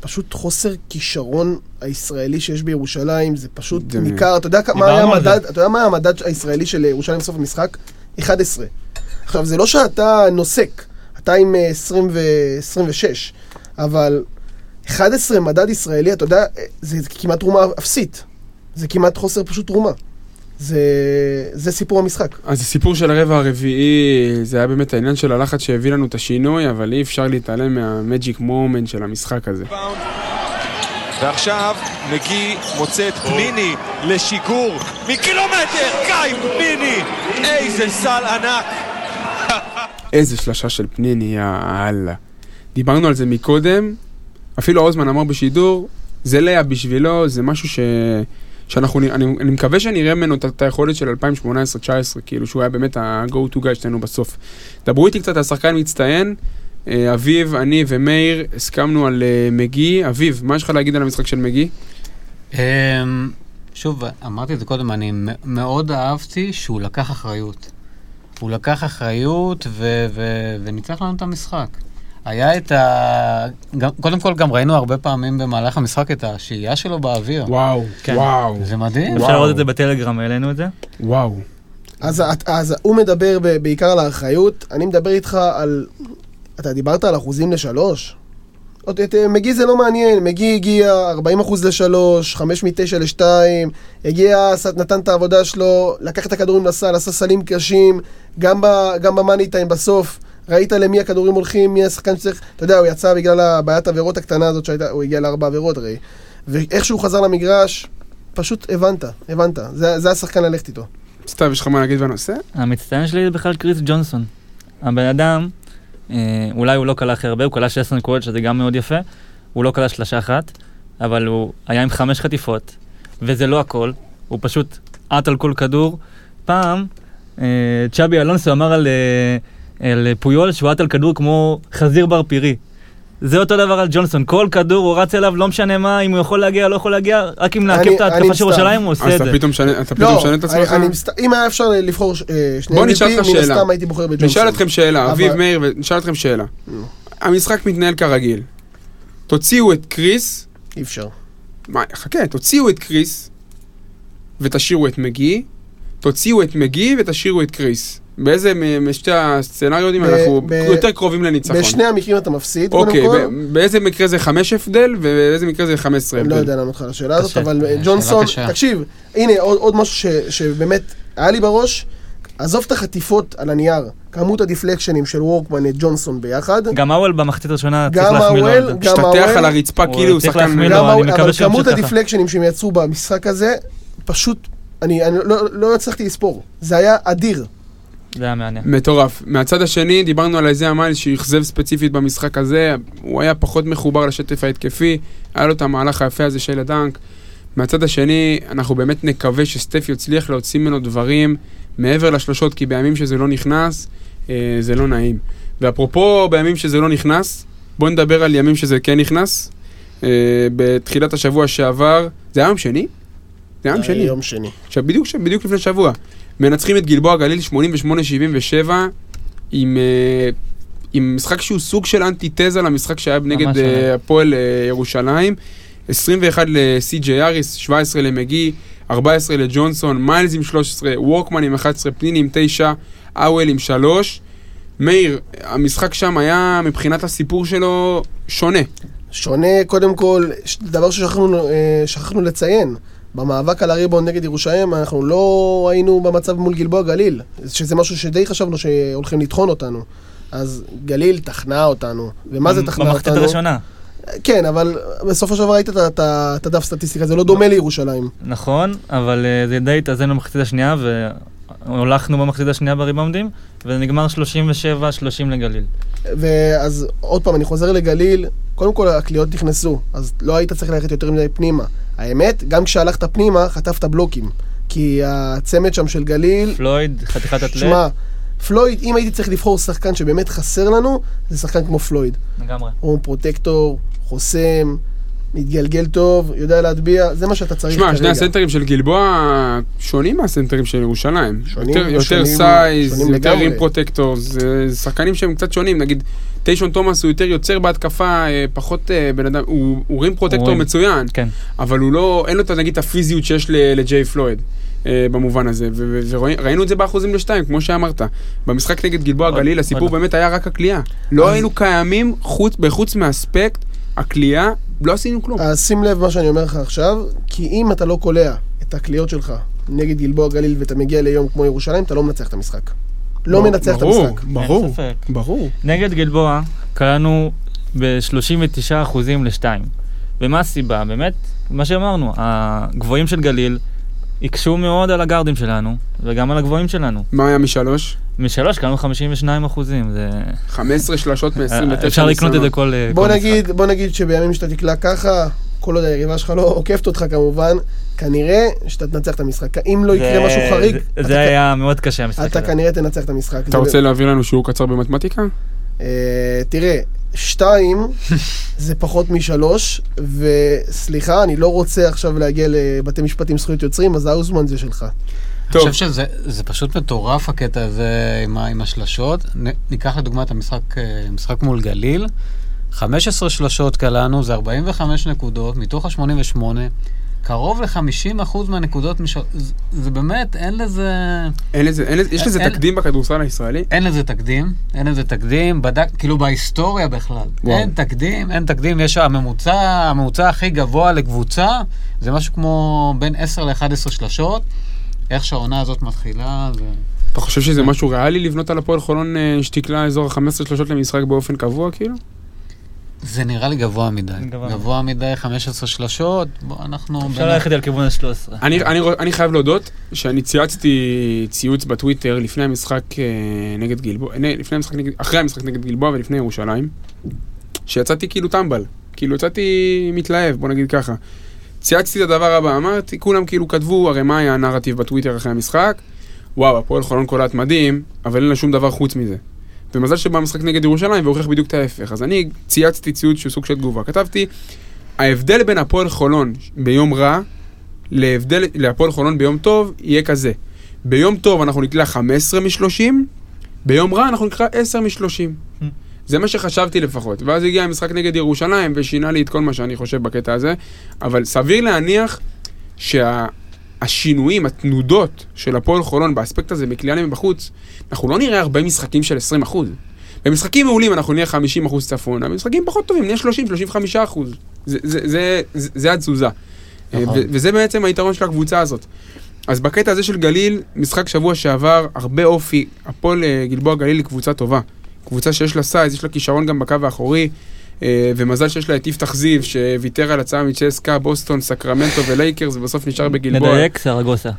פשוט חוסר כישרון הישראלי שיש בירושלים, זה פשוט
זה-
ניכר, אתה יודע מה היה. המדד, אתה יודע מה היה המדד הישראלי של ירושלים בסוף המשחק? 11. עכשיו, זה לא שאתה נוסק, אתה עם אה, 20 ו-26, אבל 11 מדד ישראלי, אתה יודע, אה, זה כמעט תרומה אפסית. זה כמעט חוסר פשוט תרומה. זה, זה סיפור המשחק.
אז הסיפור של הרבע הרביעי, זה היה באמת העניין של הלחץ שהביא לנו את השינוי, אבל אי אפשר להתעלם מהמג'יק מומנט של המשחק הזה.
ועכשיו מגי מוצא את פניני לשיגור מקילומטר, קיים פניני! איזה סל ענק! <laughs>
איזה שלשה של פניני, יאללה. דיברנו על זה מקודם, אפילו האוזמן אמר בשידור, זה לאה בשבילו, זה משהו ש... שאנחנו, אני, אני מקווה שנראה ממנו את, את היכולת של 2018-2019, כאילו שהוא היה באמת ה-go to guy שלנו בסוף. דברו איתי קצת על שחקן מצטיין, אה, אביב, אני ומאיר הסכמנו על אה, מגי. אביב, מה יש לך להגיד על המשחק של מגי?
אמ, שוב, אמרתי את זה קודם, אני מאוד אהבתי שהוא לקח אחריות. הוא לקח אחריות ו- ו- וניצח לנו את המשחק. היה את ה... גם, קודם כל, גם ראינו הרבה פעמים במהלך המשחק את השהייה שלו באוויר.
וואו,
כן.
וואו,
זה מדהים.
אפשר. לראות את זה בטלגרם, העלינו את זה.
וואו.
אז, את- אז הוא מדבר ב- בעיקר על האחריות, אני מדבר איתך על... אתה דיברת על אחוזים לשלוש? עוד את אה, מגי זה לא מעניין, מגי הגיע 40 אחוז לשלוש, 5 מ-9 ל-2, הגיע, נתן את העבודה שלו, לקח את הכדורים לסל, עשה סלים קשים, גם, ב, גם במאני טיים בסוף, ראית למי הכדורים הולכים, מי השחקן שצריך, אתה יודע, הוא יצא בגלל הבעיית העבירות הקטנה הזאת שהייתה, הוא הגיע לארבע עבירות הרי, ואיך שהוא חזר למגרש, פשוט הבנת, הבנת, זה, זה השחקן ללכת איתו.
סתיו, יש לך מה להגיד בנושא?
המצטיין שלי זה בכלל קריס ג'ונסון. הבן אדם, אה, אולי הוא לא כלה הכי הרבה, הוא כלה 16 נקודות, שזה גם מאוד יפה, הוא לא כלל שלושה אחת, אבל הוא היה עם חמש חטיפות, וזה לא הכל, הוא פשוט עט על כל כדור. פעם, אה, צ'אבי אלונסו אמר על, אה, על פויול שהוא עט על כדור כמו חזיר בר פירי. זה אותו דבר על ג'ונסון, כל כדור הוא רץ אליו, לא משנה מה, אם הוא יכול להגיע, לא יכול להגיע, רק אם
אני-
נעכב את ההתקפה של. ירושלים, הוא עושה
אז
את זה.
משנה אתה פתאום
לא,
משנה את עצמך?
אם היה אפשר לבחור אה, שני
נשאל
MVP, מן. הסתם הייתי בוחר בג'ונסון.
נשאל אתכם שאלה, אביב מאיר, ונשאל אתכם שאלה. המשחק מתנהל כרגיל. תוציאו את קריס,
אי אפשר.
מה, חכה, תוציאו את קריס ותשאירו את מגי, תוציאו את מגי ותשאירו את קריס. באיזה משתי הסצנריות
ב-
אנחנו יותר קרובים לניצחון?
בשני המקרים אתה מפסיד, קודם
אוקיי,
כל.
באיזה מקרה זה חמש הבדל ובאיזה מקרה זה 15
אני לא
הבדל?
יודע לענות לך על השאלה הזאת. אבל אה, ג'ונסון. תקשיב, הנה עוד משהו ש- שבאמת היה לי בראש, עזוב את החטיפות על הנייר, כמות הדיפלקשנים של וורקמן את ג'ונסון ביחד,
גם האוול במחצית הראשונה צריך
גם
להחמיא לו על
האוול. גם
השתטח
האוול,
על הרצפה כאילו הוא שחקן...
להחמיא
גם
לו, אני מקווה
אבל
שימשיך
כמות
ככה.
הדיפלקשנים שהם יצרו במשחק הזה, פשוט, אני אני לא- לא הצלחתי לספור, זה היה אדיר.
זה היה מעניין.
מטורף. מהצד השני, דיברנו על איזה המיילס שאכזב ספציפית במשחק הזה, הוא היה פחות מחובר לשטף ההתקפי, היה לו את המהלך היפה הזה של הדנק. מהצד השני, אנחנו באמת נקווה שסטף יצליח להוציא ממנו דברים מעבר לשלושות, כי בימים שזה לא נכנס, אה, זה לא נעים. ואפרופו בימים שזה לא נכנס, בואו נדבר על ימים שזה כן נכנס. אה, בתחילת השבוע שעבר, זה היה יום שני? זה היה יום שני.
יום שני.
עכשיו, בדיוק, בדיוק לפני שבוע, מנצחים את גלבוע גליל 88-77 עם, אה, עם משחק שהוא סוג של אנטיתזה למשחק שהיה נגד אה. הפועל אה, ירושלים. 21 לסי.ג'יי אריס, 17 למגי, 14 לג'ונסון, מיילס עם 13, וורקמן עם 11, פניני עם 9, אוול עם 3. מאיר, המשחק שם היה מבחינת הסיפור שלו שונה.
שונה, קודם כל, דבר ששכחנו שכחנו לציין, במאבק על הריבון נגד ירושלים, אנחנו לא היינו במצב מול גלבוע גליל, שזה משהו שדי חשבנו שהולכים לטחון אותנו. אז גליל תחנה אותנו, ומה זה
במחצית
אותנו?
הראשונה.
כן, אבל בסופו של דבר ראית את הדף סטטיסטיקה, זה לא דומה לירושלים.
נכון, אבל אה, זה די התאזן במחצית השנייה, והולכנו במחצית השנייה בריבאונדים, וזה נגמר 37-30 לגליל.
ואז עוד פעם, אני חוזר לגליל, קודם כל הקליעות נכנסו, אז לא היית צריך ללכת יותר מדי פנימה. האמת, גם כשהלכת פנימה, חטפת בלוקים. כי הצמד שם של גליל,
פלויד, חתיכת אתלט.
שמע, פלויד, אם הייתי צריך לבחור שחקן שבאמת חסר לנו, זה שחקן כמו פלויד.
לגמרי.
הוא פרוטקטור, חוסם, מתגלגל טוב, יודע להטביע, זה מה שאתה צריך
שמע,
כרגע.
שני הסנטרים של גלבוע שונים מהסנטרים של ירושלים.
שונים,
יותר, יותר
שונים,
size,
שונים
יותר
לגמרי.
rim protector, זה שחקנים שהם קצת שונים. נגיד, טיישון תומאס הוא יותר יוצר בהתקפה, אה, פחות אה, בן אדם, הוא, הוא rim protector
rim.
מצוין,
כן.
אבל הוא לא, אין לו את, נגיד, את הפיזיות שיש ל- לג'יי פלויד. אה, במובן הזה, ו- ו- וראינו את זה באחוזים לשתיים, כמו שאמרת. במשחק נגד גלבוע
עוד-
גליל, הסיפור
עוד.
באמת היה רק הקליעה. לא היינו קיימים, חוץ, בחוץ מהאספקט, הכלייה, לא עשינו כלום.
אז שים לב מה שאני אומר לך עכשיו, כי אם אתה לא קולע את הקליעות שלך נגד גלבוע גליל ואתה מגיע ליום כמו ירושלים, אתה לא מנצח את המשחק. לא מנצח את המשחק.
ברור. ברור.
נגד גלבוע קראנו ב-39% ל-2. ומה הסיבה? באמת, מה שאמרנו, הגבוהים של גליל הקשו מאוד על הגארדים שלנו, וגם על הגבוהים שלנו.
מה היה משלוש?
משלוש קראנו 52 אחוזים, זה...
15 שלשות מ-29
אפשר לקנות את זה כל אה,
בוא נגיד, בוא נגיד שבימים שאתה תקלע ככה, כל עוד היריבה שלך לא עוקפת אותך כמובן, כנראה שאתה תנצח את המשחק. אם לא יקרה משהו חריג,
זה-
אתה
היה מאוד קשה המשחק
אתה
הזה.
כנראה תנצח את המשחק.
אתה רוצה להעביר לנו שיעור קצר במתמטיקה?
אה, תראה, שתיים זה פחות משלוש, וסליחה, אני לא רוצה עכשיו להגיע לבתי משפט עם זכויות יוצרים, אז האוזמן זה שלך.
אני
טוב.
חושב שזה זה פשוט מטורף הקטע הזה עם, עם השלשות. נ, ניקח לדוגמה את המשחק, אה, משחק מול גליל. 15 שלשות קלענו, זה 45 נקודות, מתוך ה-88, קרוב ל-50% מהנקודות, משל... זה, זה באמת, אין לזה...
אין לזה, אין לזה, יש לזה
אין-
תקדים בכדורסל הישראלי?
אין לזה תקדים, אין לזה תקדים, בדק, כאילו בהיסטוריה בכלל.
וואו.
אין תקדים, אין תקדים, יש הממוצע, הממוצע הכי גבוה לקבוצה, זה משהו כמו בין 10 ל-11 שלשות. איך שהעונה הזאת מתחילה, זה...
אתה חושב שזה משהו ריאלי לבנות על הפועל חולון אה, שתקלע אזור ה-15 שלושות למשחק באופן קבוע, כאילו?
זה נראה לי גבוה מדי.
גבוה.
גבוה מדי, 15 שלשות, בוא, אנחנו...
אפשר
בין-
ללכת על כיוון ה-13.
אני, אני, אני חייב להודות שאני צייצתי ציוץ בטוויטר לפני המשחק אה, נגד גלבוע, אה, לפני המשחק נגד, אחרי המשחק נגד גלבוע ולפני ירושלים, שיצאתי כאילו טמבל. כאילו יצאתי מתלהב, בוא נגיד ככה. צייצתי את הדבר הבא, אמרתי, כולם כאילו כתבו, הרי מה היה הנרטיב בטוויטר אחרי המשחק? וואו, הפועל חולון קולט מדהים, אבל אין לה שום דבר חוץ מזה. ומזל שבא משחק נגד ירושלים והוכיח בדיוק את ההפך. אז אני צייצתי ציוץ שהוא סוג של תגובה. כתבתי, ההבדל בין הפועל חולון ביום רע להבדל, להפועל חולון ביום טוב יהיה כזה. ביום טוב אנחנו נקלע 15 מ-30, ביום רע אנחנו נקרא 10 מ-30. זה מה שחשבתי לפחות. ואז הגיע המשחק נגד ירושלים ושינה לי את כל מה שאני חושב בקטע הזה. אבל סביר להניח שהשינויים, התנודות של הפועל חולון באספקט הזה מקליעה להם מבחוץ, אנחנו לא נראה הרבה משחקים של 20 אחוז. במשחקים מעולים אנחנו נהיה 50 אחוז צפונה, במשחקים פחות טובים נהיה 30-35 אחוז. זה, זה, זה, זה, זה התזוזה.
נכון.
ו- וזה בעצם היתרון של הקבוצה הזאת. אז בקטע הזה של גליל, משחק שבוע שעבר, הרבה אופי. הפועל אה, גלבוע גליל היא קבוצה טובה. קבוצה שיש לה size, יש לה כישרון גם בקו האחורי, אה, ומזל שיש לה את יפתח זיו, שוויתר על הצעה מצ'סקה, בוסטון, סקרמנטו ולייקרס, ובסוף נשאר בגלבוע.
מדייק, סרגוסה.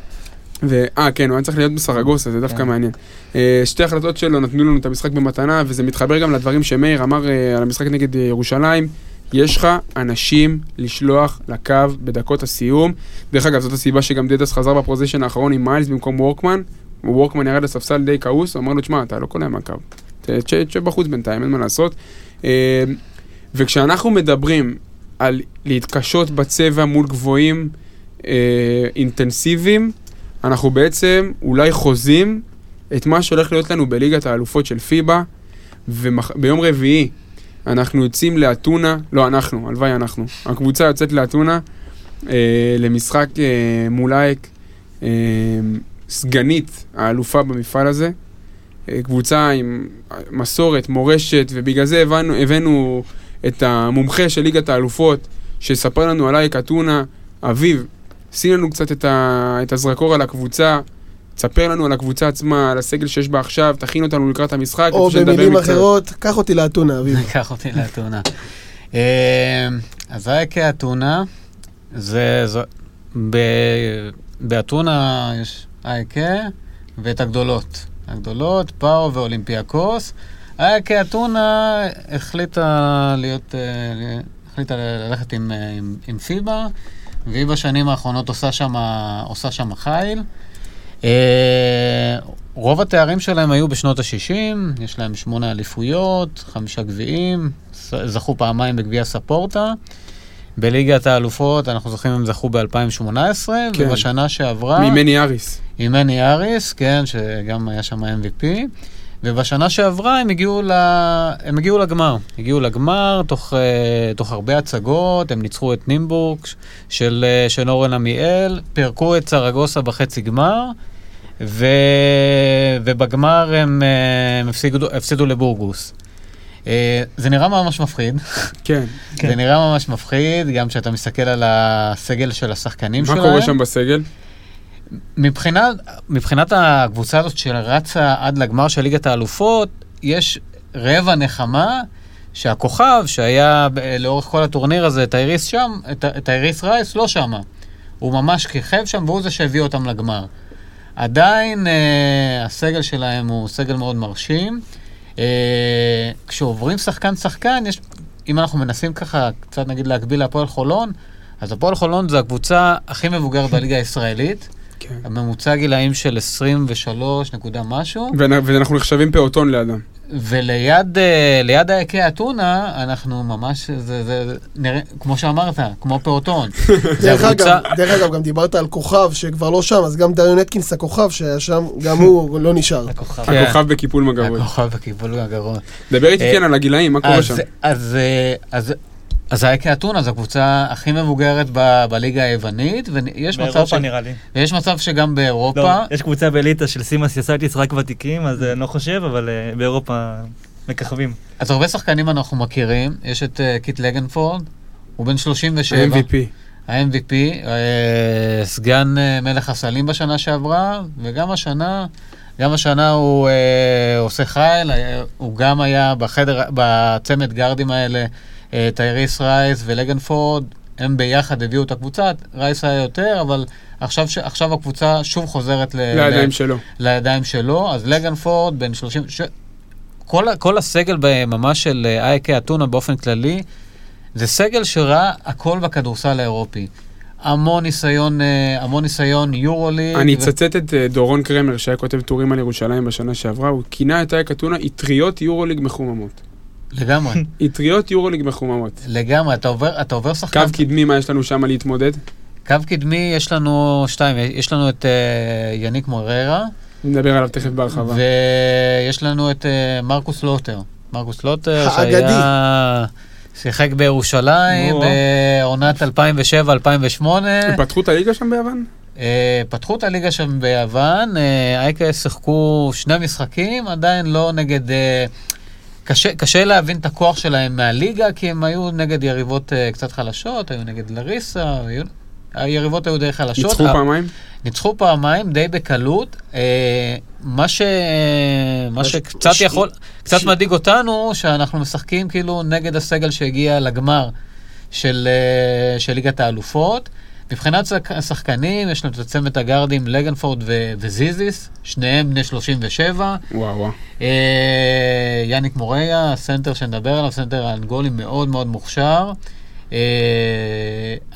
אה, כן, הוא היה צריך להיות בסרגוסה, זה דווקא
כן.
מעניין. אה, שתי החלטות שלו נתנו לנו את המשחק במתנה, וזה מתחבר גם לדברים שמאיר אמר אה, על המשחק נגד אה, ירושלים. יש לך אנשים לשלוח לקו בדקות הסיום. דרך אגב, זאת הסיבה שגם דדס חזר בפרוזיישן האחרון עם מיילס במקום וורקמן. וורקמן ירד לספסל די כעוס, אמר לו, תשמע, אתה לא קולע מהקו. תשב בחוץ בינתיים, אין מה לעשות. וכשאנחנו מדברים על להתקשות בצבע מול גבוהים אה, אינטנסיביים, אנחנו בעצם אולי חוזים את מה שהולך להיות לנו בליגת האלופות של פיבה, וביום רביעי אנחנו יוצאים לאתונה, לא אנחנו, הלוואי אנחנו, הקבוצה יוצאת לאתונה אה, למשחק אה, מול אייק, אה, סגנית האלופה במפעל הזה, אה, קבוצה עם מסורת, מורשת, ובגלל זה הבנו, הבאנו את המומחה של ליגת האלופות, שיספר לנו על אייק אתונה, אביב, שים לנו קצת את, ה, את הזרקור על הקבוצה, תספר לנו על הקבוצה עצמה, על הסגל שיש בה עכשיו, תכין אותנו לקראת המשחק.
או במילים. אחרות, קח אותי לאתונה, אביב. <laughs>
קח אותי לאתונה. אה, אז אייקה אתונה, זה... זו- ב- באתונה יש אייקה ואת הגדולות. הגדולות, פאו ואולימפיאקוס. אייקה אתונה החליטה להיות... אה, החליטה ללכת עם, אה, עם, עם פיבה, והיא בשנים האחרונות עושה שם, עושה שם חיל. אה, רוב התארים שלהם היו בשנות ה-60, יש להם שמונה אליפויות, חמישה גביעים, זכו פעמיים בגביע ספורטה. בליגת האלופות, אנחנו זוכרים הם זכו ב-2018,
כן.
ובשנה שעברה...
ממני אריס.
עם מני אריס, כן, שגם היה שם MVP. ובשנה שעברה הם הגיעו, ל... הם הגיעו לגמר. הגיעו לגמר תוך, אה, תוך הרבה הצגות, הם ניצחו את נימבורג של, אה, של אורן עמיאל, פירקו את סרגוסה בחצי גמר, ו... ובגמר הם, אה, הם הפסידו, הפסידו לבורגוס. אה, זה נראה ממש מפחיד.
כן.
זה נראה ממש מפחיד, גם כשאתה מסתכל על הסגל של השחקנים
מה
שלהם.
קורה שם בסגל?
מבחינת, מבחינת הקבוצה הזאת שרצה עד לגמר של ליגת האלופות, יש רבע נחמה שהכוכב שהיה לאורך כל הטורניר הזה, טייריס שם, טייריס רייס לא שמה. הוא ממש כיכב שם והוא זה שהביא אותם לגמר. עדיין אה, הסגל שלהם הוא סגל מאוד מרשים. אה, כשעוברים שחקן-שחקן, יש, אם אנחנו מנסים ככה קצת נגיד להקביל להפועל חולון, אז הפועל חולון זה הקבוצה הכי מבוגרת <laughs> בליגה הישראלית.
כן.
הממוצע גילאים של 23 נקודה משהו,
ואנ- ואנחנו נחשבים פעוטון לידם.
וליד אה, ליד העקי אתונה, אנחנו ממש, זה, זה, נראה, כמו שאמרת, כמו פעוטון. <laughs> זה
דרך
הקבוצה,
אגב, דרך אגב, גם דיברת על כוכב שכבר לא שם, אז גם דריון אטקינס הכוכב שהיה שם, גם הוא <laughs> לא נשאר.
הכוכב,
הכוכב בקיפול מגרות.
הכוכב בקיבול הגרון.
דבר איתי
אה,
כן על הגילאים, מה קורה שם?
אז, אז, אה, אז, אז העקי אתונה זו הקבוצה הכי מבוגרת ב, בליגה היוונית, ויש מצב,
באירופה
ש...
נראה לי.
ויש מצב שגם באירופה,
לא, יש קבוצה באליטה של סימאס יסייטיס רק ותיקים, אז אה, אני לא חושב, אבל אה, באירופה מככבים.
אז הרבה שחקנים אנחנו מכירים, יש את אה, קיט לנגפורד, הוא בן 37.
ה-MVP.
ה-MVP, אה, סגן אה, מלך הסלים בשנה שעברה, וגם השנה, גם השנה הוא אה, עושה חייל, אה, הוא גם היה בחדר, בצמד גארדים האלה, אה, טייריס רייס ולנגפורד, הם ביחד הביאו את הקבוצה, רייס היה יותר, אבל עכשיו, ש- עכשיו הקבוצה שוב חוזרת ל-
לידיים
ל-
שלו.
לידיים שלו, אז לנגפורד בן 30, ש... כל, כל הסגל ממש של אה, אייקה אתונה באופן כללי, זה סגל שראה הכל בכדורסל האירופי. המון ניסיון, אה, המון ניסיון יורוליג.
אני
ו-
אצטט את אה, דורון קרמר, שהיה כותב טורים על ירושלים בשנה שעברה, הוא כינה את אייק אתונה אטריות יורוליג מחוממות.
לגמרי, <laughs>
אטריות יורוליג מחוממות.
לגמרי. אתה עובר, אתה עובר שחקן...
קו קדמי, מה יש לנו שם להתמודד?
קו קדמי, יש לנו שתיים, יש לנו את אה, יניק מוררה,
נדבר עליו תכף בהרחבה.
ויש לנו את אה, מרקוס לוטר. מרקוס לוטר,
האגדי.
שהיה... שיחק בירושלים. בעונת 2007-2008.
הם פתחו את הליגה שם ביוון?
אה, פתחו את הליגה שם ביוון, אייקס שיחקו שני משחקים, עדיין לא נגד... אה, קשה, קשה להבין את הכוח שלהם מהליגה, כי הם היו נגד יריבות אה, קצת חלשות, היו נגד לריסה, היו, היריבות היו די חלשות.
ניצחו
אה,
פעמיים?
ניצחו פעמיים, די בקלות. אה, מה, ש... מה
ש-
שקצת
ש-
יכול, קצת
ש-
מדאיג אותנו, שאנחנו משחקים כאילו נגד הסגל שהגיע לגמר של, אה, של ליגת האלופות. מבחינת שחק- השחקנים, יש לנו את צמד הגארדים לנגפורד ו- וזיזיס, שניהם בני 37.
וואו וואו.
אה, יאניק מוריה, הסנטר שנדבר עליו, סנטר האנגולי מאוד מאוד מוכשר. אה,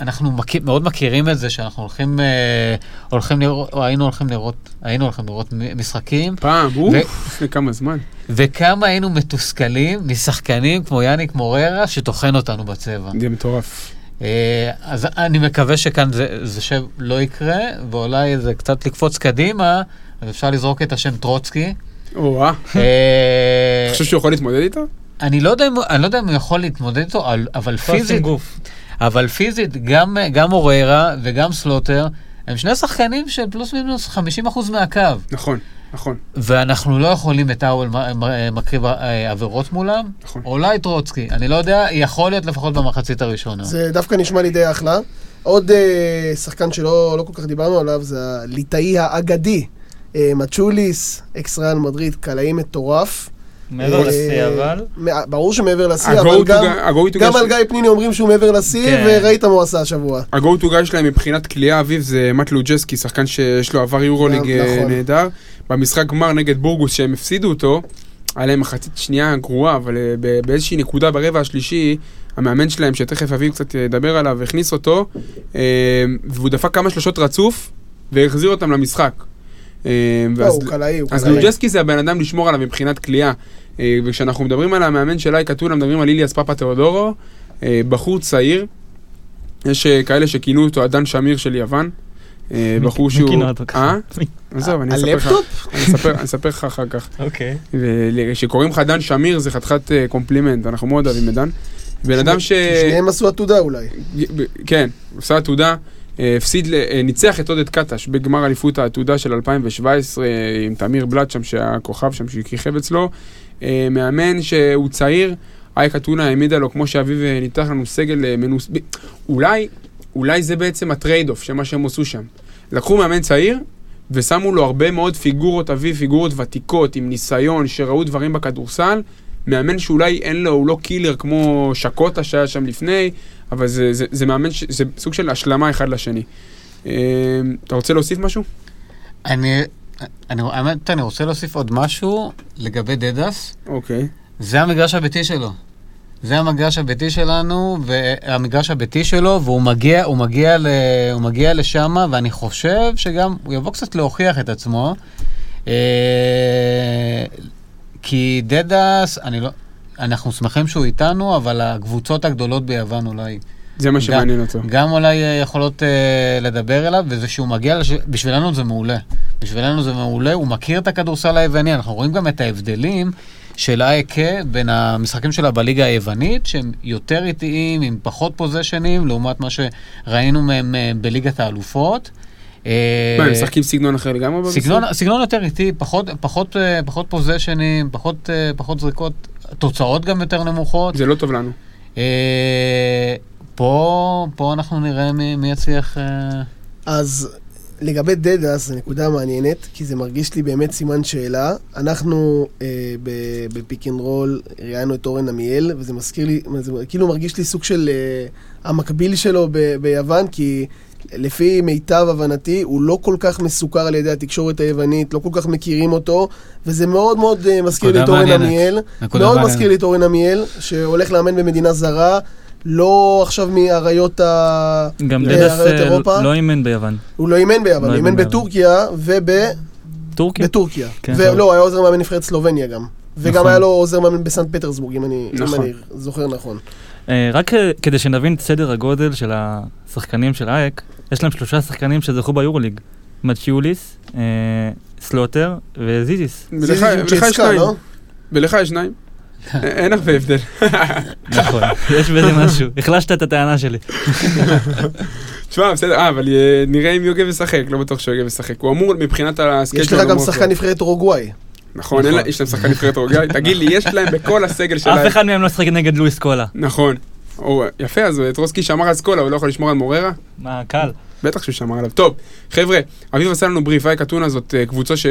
אנחנו מכיר, מאוד מכירים את זה שאנחנו הולכים, אה, הולכים לראות, או היינו הולכים לראות, היינו הולכים לראות משחקים,
פעם, אוף, לפני כמה זמן.
וכמה היינו מתוסכלים משחקנים כמו יאניק מוררה שטוחן אותנו בצבע.
זה מטורף.
אה, אז אני מקווה שכאן זה, זה שלא יקרה, ואולי זה קצת לקפוץ קדימה, אז אפשר לזרוק את השם טרוצקי.
או-אה.
אה,
אתה חושב שהוא יכול להתמודד איתו?
אני לא יודע אם, אני לא יודע אם הוא יכול להתמודד איתו, אבל- פיזית,
גוף.
אבל פיזית, גם, גם אוררה וגם סלוטר, הם שני שחקנים של פלוס מינוס 50% מהקו,
נכון, נכון.
ואנחנו לא יכולים את האוול מקריב אה, עבירות מולם.
נכון.
אולי טרוצקי, אני לא יודע, יכול להיות לפחות במחצית הראשונה.
זה דווקא נשמע לי די אחלה. עוד אה, שחקן שלא לא כל כך דיברנו עליו זה הליטאי האגדי, אה, מצ'וליס, אקס ריאל מדריד, קלעי מטורף.
מעבר
אה,
לשיא אבל.
ברור שמעבר לשיא, אבל גם, על גיא פניני אומרים שהוא מעבר לשיא,
כן.
וראית מה הוא עשה השבוע.
ה-go to guy שלהם מבחינת כליאה אביב זה מאט לוג'סקי, שחקן שיש לו עבר יורוליג אה,
נכון.
נהדר. במשחק גמר נגד בורגוס שהם הפסידו אותו, היה להם מחצית שנייה גרועה, אבל אה, באיזושהי נקודה ברבע השלישי, המאמן שלהם, שתכף אביב קצת ידבר עליו, הכניס אותו, אה, והוא דפק כמה שלושות רצוף, והחזיר אותם למשחק. אה,
לא,
ואז-
הוא קלעי, הוא
אז. לוג'סקי זה הבן אדם לשמור עליו מבחינת קליעה. אה, וכשאנחנו מדברים על המאמן של אא"ק אתונה, מדברים על איליאס פאפה תאודורו, אה, בחור צעיר, יש אה, כאלה שכינו אותו הדן שמיר של יוון. אה,
מי-
בחור
מי
שהוא...
כינה אותו ככה?
אה? עזוב, אני אספר לך.
הלפטופ?
אני אספר- לך אחר כך.
אוקיי.
וכשקוראים לך דן שמיר זה חתיכת אה, קומפלימנט, אנחנו מאוד אוהבים את דן. בן אדם ש...
שניהם עשו עתודה אולי.
כן, עשה עתודה, אה, הפסיד, ניצח את עודד קטש בגמר אליפות העתודה של 2017 אה, עם תמיר בלאט שם, שהיה כוכב שם שכיכב אצלו. מאמן שהוא צעיר, אא"ק אתונה העמידה לו, כמו שאביב ניתח לנו סגל מנוסה... אולי, אולי זה בעצם ה trade off של מה שהם עשו שם. לקחו מאמן צעיר, ושמו לו הרבה מאוד פיגורות אביב, פיגורות ותיקות, עם ניסיון, שראו דברים בכדורסל. מאמן שאולי אין לו, הוא לא קילר כמו שקוטה שהיה שם לפני, אבל זה, זה, זה מאמן, ש, זה סוג של השלמה אחד לשני. אה, אתה רוצה להוסיף משהו?
אני, אני, האמת, אני רוצה להוסיף עוד משהו לגבי דדס.
אוקיי.
זה המגרש הביתי שלו. זה המגרש הביתי שלנו, והמגרש הביתי שלו, והוא מגיע, הוא מגיע, ל, הוא מגיע לשם, ואני חושב שגם הוא יבוא קצת להוכיח את עצמו. אה, כי דדס, אני לא... אנחנו שמחים שהוא איתנו, אבל הקבוצות הגדולות ביוון אולי
זה מה שמעניין אותו.
גם אולי אה, יכולות אה, לדבר אליו, וזה שהוא מגיע, לש... בשבילנו זה מעולה. בשבילנו זה מעולה, הוא מכיר את הכדורסל היווני, אנחנו רואים גם את ההבדלים של אייקה בין המשחקים שלה בליגה היוונית, שהם יותר איטיים, עם פחות פוזיישנים, לעומת מה שראינו מהם אה, בליגת האלופות. אה,
מה, הם משחקים סגנון אחר לגמרי במשחק?
סגנון, סגנון יותר איטי, פחות, פחות, אה, פחות פוזיישנים, פחות, פחות זריקות, תוצאות גם יותר נמוכות.
זה לא טוב לנו.
פה, פה אנחנו נראה מי, מי יצליח...
אז לגבי דדס, זו נקודה מעניינת, כי זה מרגיש לי באמת סימן שאלה. אנחנו אה, בפיק אנד רול ראיינו את אורן עמיאל, וזה מזכיר לי, זה כאילו מרגיש לי סוג של אה, המקביל שלו ב- ביוון, כי לפי מיטב הבנתי, הוא לא כל כך מסוכר על ידי התקשורת היוונית, לא כל כך מכירים אותו, וזה מאוד מאוד אה, מזכיר לי את אורן. עמיאל. מאוד
מעניינת.
מזכיר לי את אורן עמיאל, שהולך לאמן במדינה זרה. לא עכשיו מאריות ה...
גם
אה,
דדס אה? לא אימן ביוון.
הוא לא אימן ביוון,
לא
הוא
אימן.
בטורקיה ובטורקיה.
טורקיה? כן.
ולא, היה עוזר מאמן נבחרת סלובניה גם. וגם
נכון.
היה לו עוזר מאמן בסנט פטרסבורג, אם אני
נכון.
זוכר נכון.
אה, רק כדי שנבין את סדר הגודל של השחקנים של אייק, יש להם שלושה שחקנים שזכו ביורוליג. מצ'יוליס, סלוטר וזיזיס.
ולך יש שניים.
לא?
ולך יש שניים. אין הרבה הבדל.
נכון, יש בזה משהו. החלשת את הטענה שלי.
תשמע, בסדר, אה, אבל אה, נראה אם יוגב ישחק, לא בטוח שיוגב ישחק. הוא אמור מבחינת הסקייט
יש לך גם שחקן נבחרת אורוגוואי.
נכון, לה- יש להם שחקן נבחרת אורוגוואי. תגיד לי, יש להם בכל הסגל
אף
שלהם.
אחד מהם לא שחק נגד לואיס סקולה.
נכון. או, יפה, אז טרוסקי שמר על סקולה, הוא לא יכול לשמור על מוררה?
מה, קל.
בטח שהוא שמר עליו. טוב, חבר'ה, אביב עשה לנו בריף, אייק אתונה זאת אה, קבוצה ש...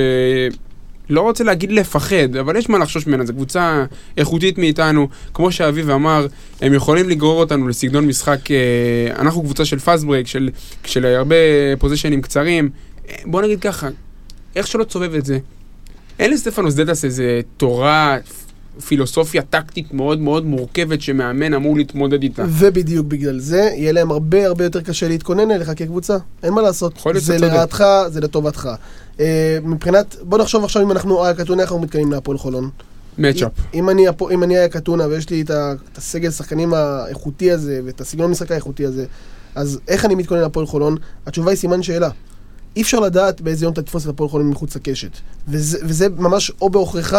לא רוצה להגיד לפחד, אבל יש מה לחשוש ממנה, זו קבוצה איכותית מאיתנו. כמו שאביב אמר, הם יכולים לגרור אותנו לסגנון משחק, אה, אנחנו קבוצה של fast break, של, של הרבה פוזיישנים קצרים. אה, בוא נגיד ככה, איך שלא תסובב את זה, אין לסטפנוס דדס איזה תורה, פילוסופיה טקטית מאוד מאוד מורכבת שמאמן אמור להתמודד איתה.
ובדיוק בגלל זה, יהיה להם הרבה הרבה יותר קשה להתכונן אליך כקבוצה. אין מה לעשות. זה. לרעתך, זה לטובתך. אה, מבחינת, בוא נחשוב עכשיו אם אנחנו אייק אתונה, איך אנחנו מתכוננים להפועל חולון.
מצ'אפ.
אם אני, אם אני אייק אתונה ויש לי את, ה, את הסגל השחקנים האיכותי הזה ואת הסגנון המשחק האיכותי הזה, אז איך אני מתכונן להפועל חולון? התשובה היא סימן שאלה. אי אפשר לדעת באיזה יום אתה תתפוס את הפועל חולון מחוץ לקשת. וזה, וזה ממש או בעוכריך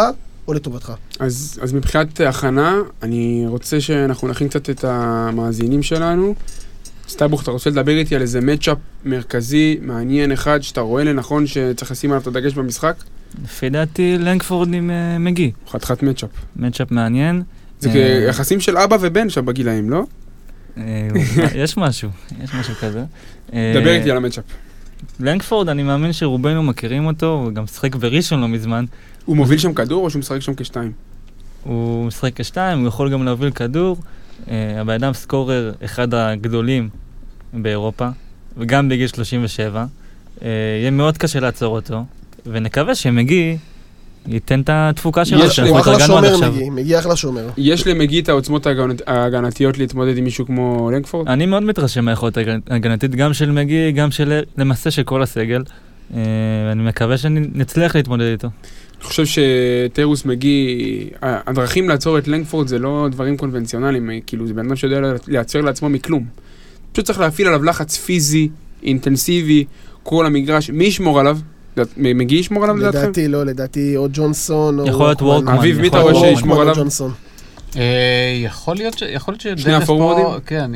או לטובתך.
אז, אז מבחינת הכנה, אני רוצה שאנחנו נכין קצת את המאזינים שלנו. סטייבוך, אתה רוצה לדבר איתי על איזה מצ'אפ מרכזי, מעניין אחד, שאתה רואה לנכון שצריך לשים עליו את הדגש במשחק?
לפי דעתי לנגפורד עם אה, מגי.
חתיכת מצ'אפ.
מצ'אפ מעניין.
זה
אה,
יחסים של אבא ובן שם בגילאים, לא?
אה, יש משהו, יש משהו כזה.
דבר איתי על המצ'אפ.
לנגפורד, אני מאמין שרובנו מכירים אותו, הוא גם שיחק בראשון לא מזמן.
הוא מוביל שם כדור או שהוא משחק שם כשתיים?
הוא משחק כשתיים, הוא יכול גם להוביל כדור. הבן אדם סקורר אחד הגדולים באירופה, וגם בגיל 37. אה, יהיה מאוד קשה לעצור אותו, ונקווה שמגי ייתן את התפוקה שלו,
יש לי-
הוא
שאנחנו
אחלה
התרגלנו עד
שומר
עכשיו.
מגיע, מגיע אחלה שומר.
יש למגי את העוצמות ההגנת- ההגנתיות להתמודד עם מישהו כמו לנגפורד?
אני מאוד מתרשם מהיכולת ההגנ- ההגנתית, גם של מגי, גם של למעשה של כל הסגל. אה, אני מקווה שנצליח להתמודד איתו.
אני חושב שטרוס מגי, הדרכים לעצור את לנגפורד זה לא דברים קונבנציונליים, אה, כאילו זה בן אדם שיודע לייצר לעצמו מכלום. פשוט צריך להפעיל עליו לחץ פיזי, אינטנסיבי, כל המגרש, מי ישמור עליו? מגי ישמור עליו לדעתכם?
לדעתי לא, לדעתי או ג'ונסון או...
יכול להיות וורקמן.
אביב, מי אתה רואה שישמור עליו?
ג'ונסון.
אה, יכול להיות ש... יכול להיות שדנס
שני הפורורדים?
פה... כן,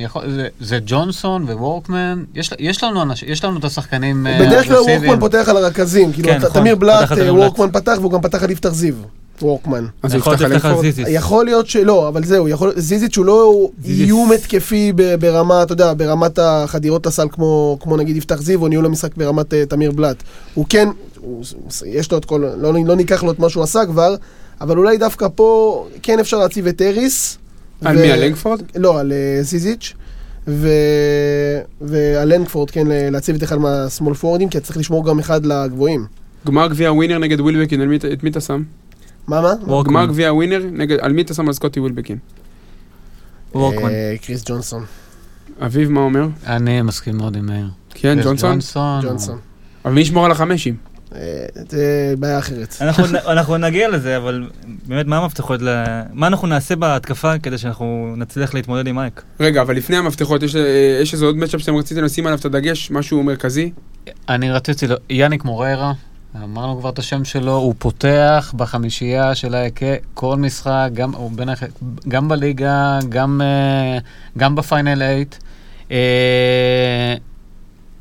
זה, ג'ונסון וורקמן. יש, לנו אנש, יש לנו את השחקנים אה,
בדרך כלל. וורקמן פותח על הרכזים, כאילו
כן, נכון,
תמיר בלאט, אה,
תמיר בלאט.
וורקמן פתח והוא גם פתח על יפתח זיו, וורקמן.
אז הוא יפתח על?
זיזיס.
יכול להיות שלא, אבל זהו, יכול, זיזיץ' הוא לא
זיזיץ'.
איום התקפי ברמה, אתה יודע, ברמת החדירות לסל כמו, כמו נגיד יפתח זיו, או ניהול המשחק ברמת uh, תמיר בלאט. הוא כן, הוא, יש לו את כל, לא, לא ניקח לו את מה שהוא עשה כבר, אבל אולי דווקא פה כן אפשר להציב את אריס.
על
ו-
מי, על לנגפורד?
לא, על אה, זיזיץ'. ו... ועל לנקפורד, כן, להציב את אחד מהסמול פורורדים, כי אתה צריך לשמור גם אחד לגבוהים.
גמר גביע ווינר נגד ווילבקין, את מי אתה שם?
מה, מה?
גמר גביע ווינר, נגד- על מי אתה שם על סקוטי ווילבקין?
וורקמן.
אה, קריס ג'ונסון.
אביב, מה אומר?
אני מסכים מאוד עם מאיר.
כן, ג'ונסון?
ג'ונסון.
אבל מי ישמור על החמשים?
אה, זה בעיה אחרת.
אנחנו, <laughs> אנחנו נגיע לזה, אבל באמת, מה המפתחות ל... מה אנחנו נעשה בהתקפה כדי שאנחנו נצליח להתמודד עם אייק?
רגע, אבל לפני המפתחות, יש, יש איזה עוד מצ'אפ שאתם רציתם לשים עליו את הדגש? משהו מרכזי?
אני רציתי, יאניק מוררה, אמרנו כבר את השם שלו, הוא פותח בחמישייה של ההיקה כל משחק, גם, בין גם בליגה, גם, אה, גם בפיינל 8. אה,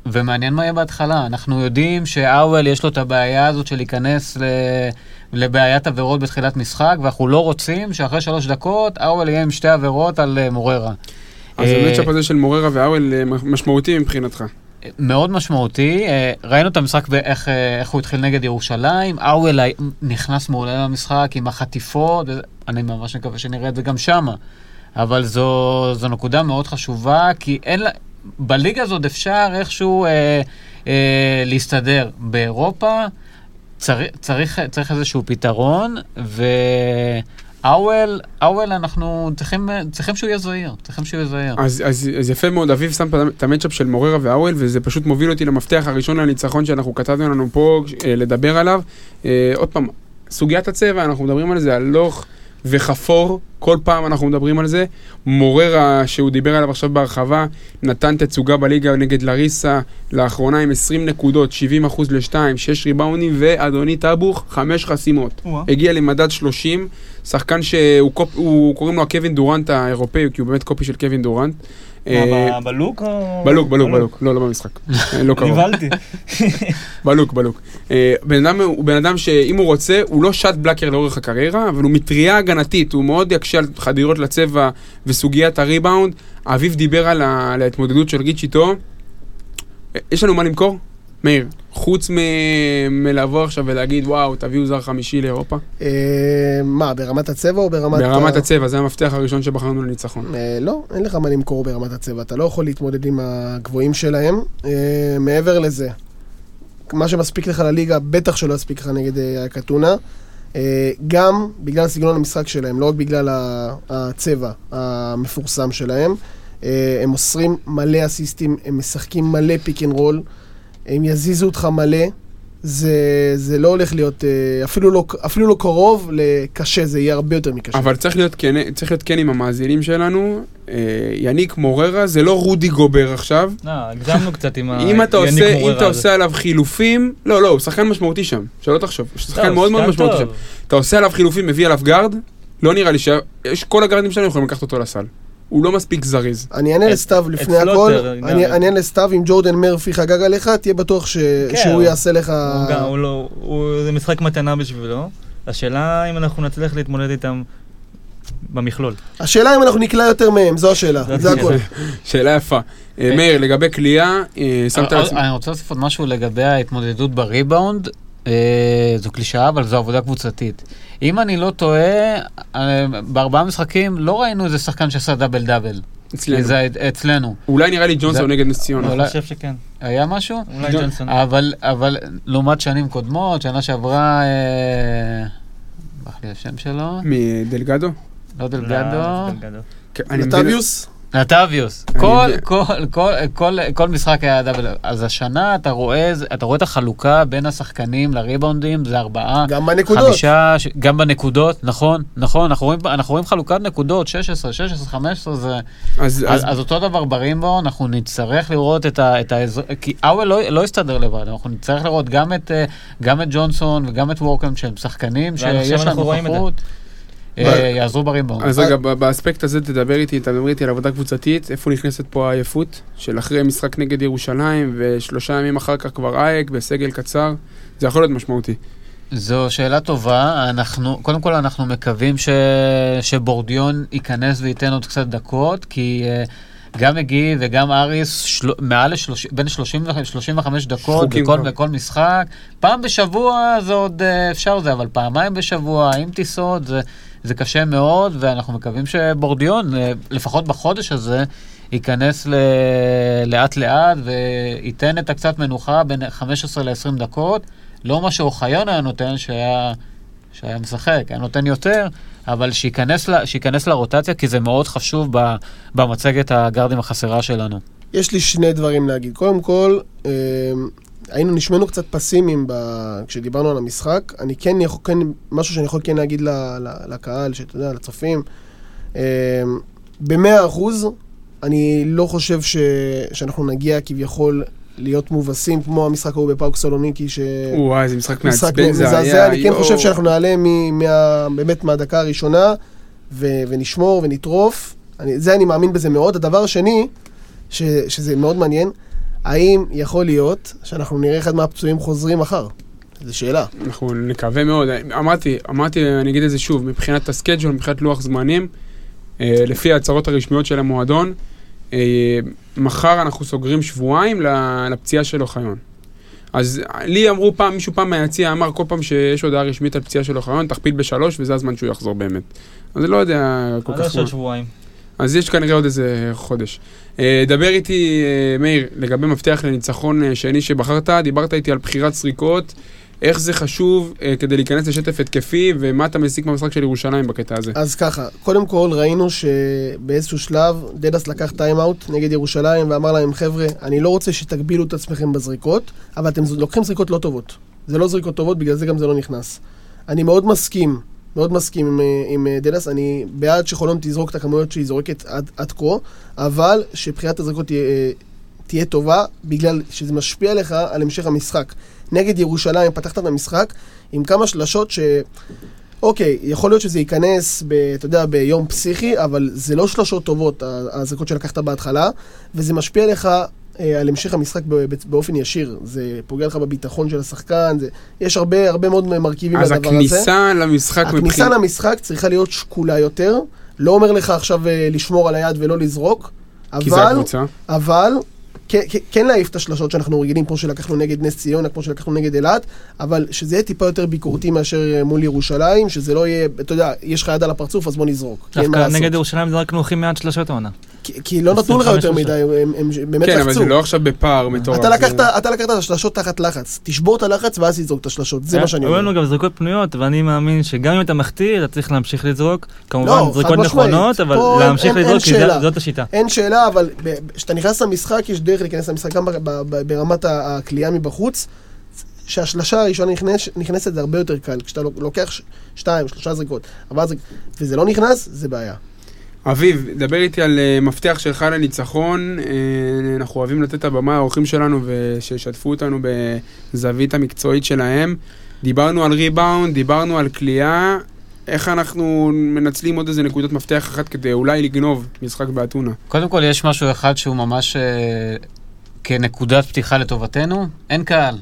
ומעניין מה יהיה בהתחלה. אנחנו יודעים שאוול יש לו את הבעיה הזאת של להיכנס ל... לבעיית עבירות בתחילת משחק, ואנחנו לא רוצים שאחרי שלוש דקות אוול יהיה עם שתי עבירות על אה, מוררה.
אז המצ'אפ הזה של מוררה והאוול אה, משמעותי מבחינתך.
מאוד משמעותי. אה, ראינו את המשחק ואיך אה, איך הוא התחיל נגד ירושלים. אוול הי- נכנס מעולה למשחק עם החטיפות, אני ממש מקווה שנראה את זה גם שמה. אבל זו, זו נקודה מאוד חשובה, כי אין לה... בליגה הזאת אפשר איכשהו אה, אה, להסתדר. באירופה צריך, צריך, צריך איזשהו פתרון, האוול, האוול אנחנו צריכים, צריכים שהוא יהיה זהיר, צריכים שהוא יהיה זהיר.
אז, אז, אז יפה מאוד, אביב שם את המצ'אפ של מוררה והאוול, וזה פשוט מוביל אותי למפתח הראשון לניצחון שאנחנו כתבנו לנו פה אה, לדבר עליו. אה, עוד פעם, סוגיית הצבע, אנחנו מדברים על זה, הלוך וחפור, כל פעם אנחנו מדברים על זה. מוררה, שהוא דיבר עליו עכשיו בהרחבה, נתן תצוגה בליגה נגד לריסה, לאחרונה עם 20 נקודות, 70 אחוז ל-2, 6 ריבאונים, ואדוני טאבוך, 5 חסימות. הגיע למדד 30, שחקן שהוא קופ, הוא, קוראים לו הקווין דורנט האירופאי, כי הוא באמת קופי של קווין דורנט. אה,
מה, בלוק או...
בלוק, בלוק, בלוק, לא, לא במשחק, <laughs> אה, לא קרוב,
נבהלתי. <laughs>
בלוק, בלוק. אה, בן אדם הוא בן אדם שאם הוא רוצה, הוא לא שט בלקר לאורך הקריירה, אבל הוא מטריה הגנתית, הוא מאוד יקשה על חדירות לצבע וסוגיית הריבאונד. אביב דיבר על ההתמודדות של ריץ' איתו. יש לנו מה למכור? מאיר, חוץ מ- מלבוא עכשיו ולהגיד, וואו, תביאו זר חמישי לאירופה?
אה, מה, ברמת הצבע או ברמת...
ברמת הצבע, זה המפתח הראשון שבחרנו לניצחון.
אה, לא, אין לך מה למכור ברמת הצבע, אתה לא יכול להתמודד עם הגבוהים שלהם. אה, מעבר לזה, מה שמספיק לך לליגה, בטח שלא יספיק לך נגד הקטונה. גם בגלל סגנון המשחק שלהם, לא רק בגלל הצבע המפורסם שלהם. הם מוסרים מלא אסיסטים, הם משחקים מלא pick and roll, הם יזיזו אותך מלא. זה, זה לא הולך להיות, אה, אפילו לא, אפילו לא קרוב לקשה, זה יהיה הרבה יותר מקשה.
אבל צריך להיות כן, צריך להיות כן עם המאזינים שלנו. אה, יניק מוררה זה לא רודי גובר עכשיו.
לא, הגזמנו קצת עם ה... <laughs>
אם אתה עושה, אם אתה. עושה עליו חילופים, לא, לא, הוא שחקן משמעותי שם, שלא תחשוב, הוא שחקן
טוב,
מאוד מאוד משמעותי שם. אתה עושה עליו חילופים, מביא עליו גארד, לא נראה לי שיש, כל הגארדים שלנו יכולים לקחת אותו לסל. הוא לא מספיק זריז.
אני אענה לסתיו לפני הכל. אני אענה לסתיו, אם ג'ורדן מרפי חגג עליך, תהיה בטוח ש-
כן,
שהוא
הוא-
יעשה לך...
הוא גם- הוא לא... הוא- זה משחק מתנה בשבילו. השאלה אם אנחנו נצליח להתמודד איתם במכלול.
השאלה אם אנחנו נקלע יותר מהם, זו השאלה, זה. הכל. <laughs>
שאלה יפה. אה, מאיר, לגבי כליאה, אה, שמת
אבל-
לעצמך...
אני רוצה להוסיף עוד משהו לגבי ההתמודדות בריבאונד. אה, זו קלישאה, אבל זו עבודה קבוצתית. אם אני לא טועה, אה, בארבעה משחקים לא ראינו איזה שחקן שעשה דאבל דאבל.
אצלנו.
זה אצלנו.
אולי נראה לי ג'ונסון
זה-
נגד נס ציונה.
אולי-
אני חושב שכן.
היה משהו?
אולי ג'ונסון.
אבל, אבל לעומת שנים קודמות, שנה שעברה, אה, ברח לי השם שלו,
מדלגדו?
לא
לא,
דלגדו,
זה
אני
כל. כל, כל, כל, כל משחק היה דאבל. אז השנה אתה רואה, אתה רואה את החלוקה בין השחקנים לריבאונדים, זה ארבעה.
גם בנקודות.
חמישה, ש- גם בנקודות, נכון, נכון, אנחנו רואים, אנחנו רואים חלוקת נקודות, 16, 16, 15, זה...
אז
אז,
אז-
אז אותו דבר ברימבו, אנחנו נצטרך לראות את, ה, את האזור, כי אוול לא, לא יסתדר לבד, אנחנו נצטרך לראות גם את, אה, גם את ג'ונסון וגם את וורקאם, שהם שחקנים שיש להם. נוכחות, יעזרו ברימבו.
אז רגע, באספקט הזה תדבר איתי, תדבר איתי על עבודה קבוצתית, איפה נכנסת פה העייפות? של אחרי משחק נגד ירושלים, ושלושה ימים אחר כך כבר אייק, בסגל קצר, זה יכול להיות משמעותי.
זו שאלה טובה, אנחנו, קודם כל אנחנו מקווים ש, שבורדיון ייכנס וייתן עוד קצת דקות, כי uh, גם מגי וגם אריס של, מעל לשלוש, בין 30 ל-35 דקות בכל. בכל משחק. פעם בשבוע זה עוד uh, אפשר זה, אבל פעמיים בשבוע עם טיסות זה, זה קשה מאוד, ואנחנו מקווים שבורדיון, uh, לפחות בחודש הזה, ייכנס ל... לאט לאט וייתן את הקצת מנוחה בין 15 ל-20 דקות. לא מה שאוחיון היה נותן, שהיה, שהיה משחק, היה נותן יותר, אבל שייכנס, ל, שייכנס לרוטציה, כי זה מאוד חשוב ב, במצגת הגארדים החסרה שלנו.
יש לי שני דברים להגיד. קודם כל, אה, היינו, נשמענו קצת פסימיים ב... כשדיברנו על המשחק. אני כן יכול, כן, משהו שאני יכול כן להגיד ל, ל, לקהל, שאתה יודע, לצופים. אה, במאה אחוז, אני לא חושב ש, שאנחנו נגיע כביכול להיות מובסים כמו המשחק ההוא בפאוק סלוניקי, ש...
וואי, איזה משחק מעצבן זה
מזעזע,
היה.
אני כן
יואו.
חושב שאנחנו נעלה מ, מה, באמת מהדקה הראשונה ו, ונשמור ונטרוף. אני, זה אני מאמין בזה מאוד. הדבר השני, ש, שזה מאוד מעניין, האם יכול להיות שאנחנו נראה אחד מהפצועים חוזרים מחר? זו שאלה.
אנחנו נקווה מאוד. אמרתי, אמרתי, אני אגיד את זה שוב, מבחינת הסקייג'ול, מבחינת לוח זמנים, אה, לפי ההצהרות הרשמיות של המועדון, אה, מחר אנחנו סוגרים שבועיים ל- לפציעה של אוחיון. אז לי אמרו פעם, מישהו פעם מהיציע אמר כל פעם שיש הודעה רשמית על פציעה של אוחיון, תכפיל בשלוש וזה הזמן שהוא יחזור באמת. אז אני לא יודע כל
עד
כך...
עכשיו
מה.
שבועיים.
אז יש כנראה עוד איזה חודש. אה, דבר איתי, אה, מאיר, לגבי מפתח לניצחון אה, שני שבחרת, דיברת איתי על בחירת סריקות, איך זה חשוב כדי להיכנס לשטף התקפי, ומה אתה מסיק במשחק של ירושלים בקטע הזה.
אז ככה, קודם כל ראינו שבאיזשהו שלב דדס לקח טיים-אאוט נגד ירושלים ואמר להם, חבר'ה, אני לא רוצה שתגבילו את עצמכם בזריקות, אבל אתם לוקחים זריקות לא טובות. זה לא זריקות טובות, בגלל זה גם זה לא נכנס. אני מאוד מסכים, מאוד מסכים עם, אה, עם אה, דדס, אני בעד שחולון תזרוק את הכמויות שהיא זורקת עד, עד כה, אבל שבחירת הזריקות תהיה, אה, תהיה טובה, בגלל שזה משפיע לך על המשך המשחק. נגד ירושלים פתחת את המשחק עם כמה שלשות ש... אוקיי, יכול להיות שזה ייכנס, ב, אתה יודע, ביום פסיכי, אבל זה לא שלושות טובות, ה- הזריקות שלקחת בהתחלה, וזה משפיע לך על המשך המשחק באופן ישיר. זה פוגע לך בביטחון של השחקן, זה, יש הרבה, הרבה מאוד מרכיבים
אז
לדבר הזה.
הכניסה למשחק
הכניסה
מבחינת...
למשחק צריכה להיות שקולה יותר. לא אומר לך עכשיו אה, לשמור על היד ולא לזרוק,
כי זה
אבל,
הקבוצה.
אבל כן, כן- כן להעיף את השלשות שאנחנו רגילים, כמו שלקחנו נגד נס ציונה, כמו שלקחנו נגד אילת, אבל שזה יהיה טיפה יותר ביקורתי מאשר אה, מול ירושלים, שזה לא יהיה, אתה יודע, יש לך יד על הפרצוף, אז בוא נזרוק.
דווקא. נגד ירושלים זרקנו הכי מעט שלשות העונה.
כי, לא נתנו לך
25
יותר מדי, הם, באמת
כן,
לחצו.
אבל זה לא עכשיו בפער מטורף.
אתה
זה-
לקחת, את השלשות תחת לחץ, תשבור את הלחץ ואז תזרוק את השלשות, זה מה שאני
היו לנו
אומר.
גם זריקות פנויות, ואני מאמין שגם אם אתה מחטיא, אתה צריך להמשיך לזרוק. כמובן,
לא,
זריקות. נכונות, אבל להמשיך לזרוק, כי. זה- זאת השיטה.
אין שאלה, אבל כשאתה נכנס למשחק, יש דרך להיכנס למשחק גם ב- ב- ב- ברמת הכלייה מבחוץ. שהשלשה הראשונה נכנס, נכנסת זה הרבה יותר קל. כשאתה לוקח שתיים, שלושה זריקות, ארבעה זריקות, וזה לא נכנס, זה בעיה.
אביב, דבר איתי על אה, מפתח שלך לניצחון. אה, אנחנו אוהבים לתת את הבמה לאורחים שלנו ושישתפו אותנו בזווית המקצועית שלהם. דיברנו על ריבאונד, דיברנו על כליאה. איך אנחנו מנצלים עוד איזה נקודות מפתח אחת כדי אולי לגנוב משחק באתונה?
קודם כל, יש משהו אחד שהוא ממש אה, כנקודת פתיחה לטובתנו, אין קהל.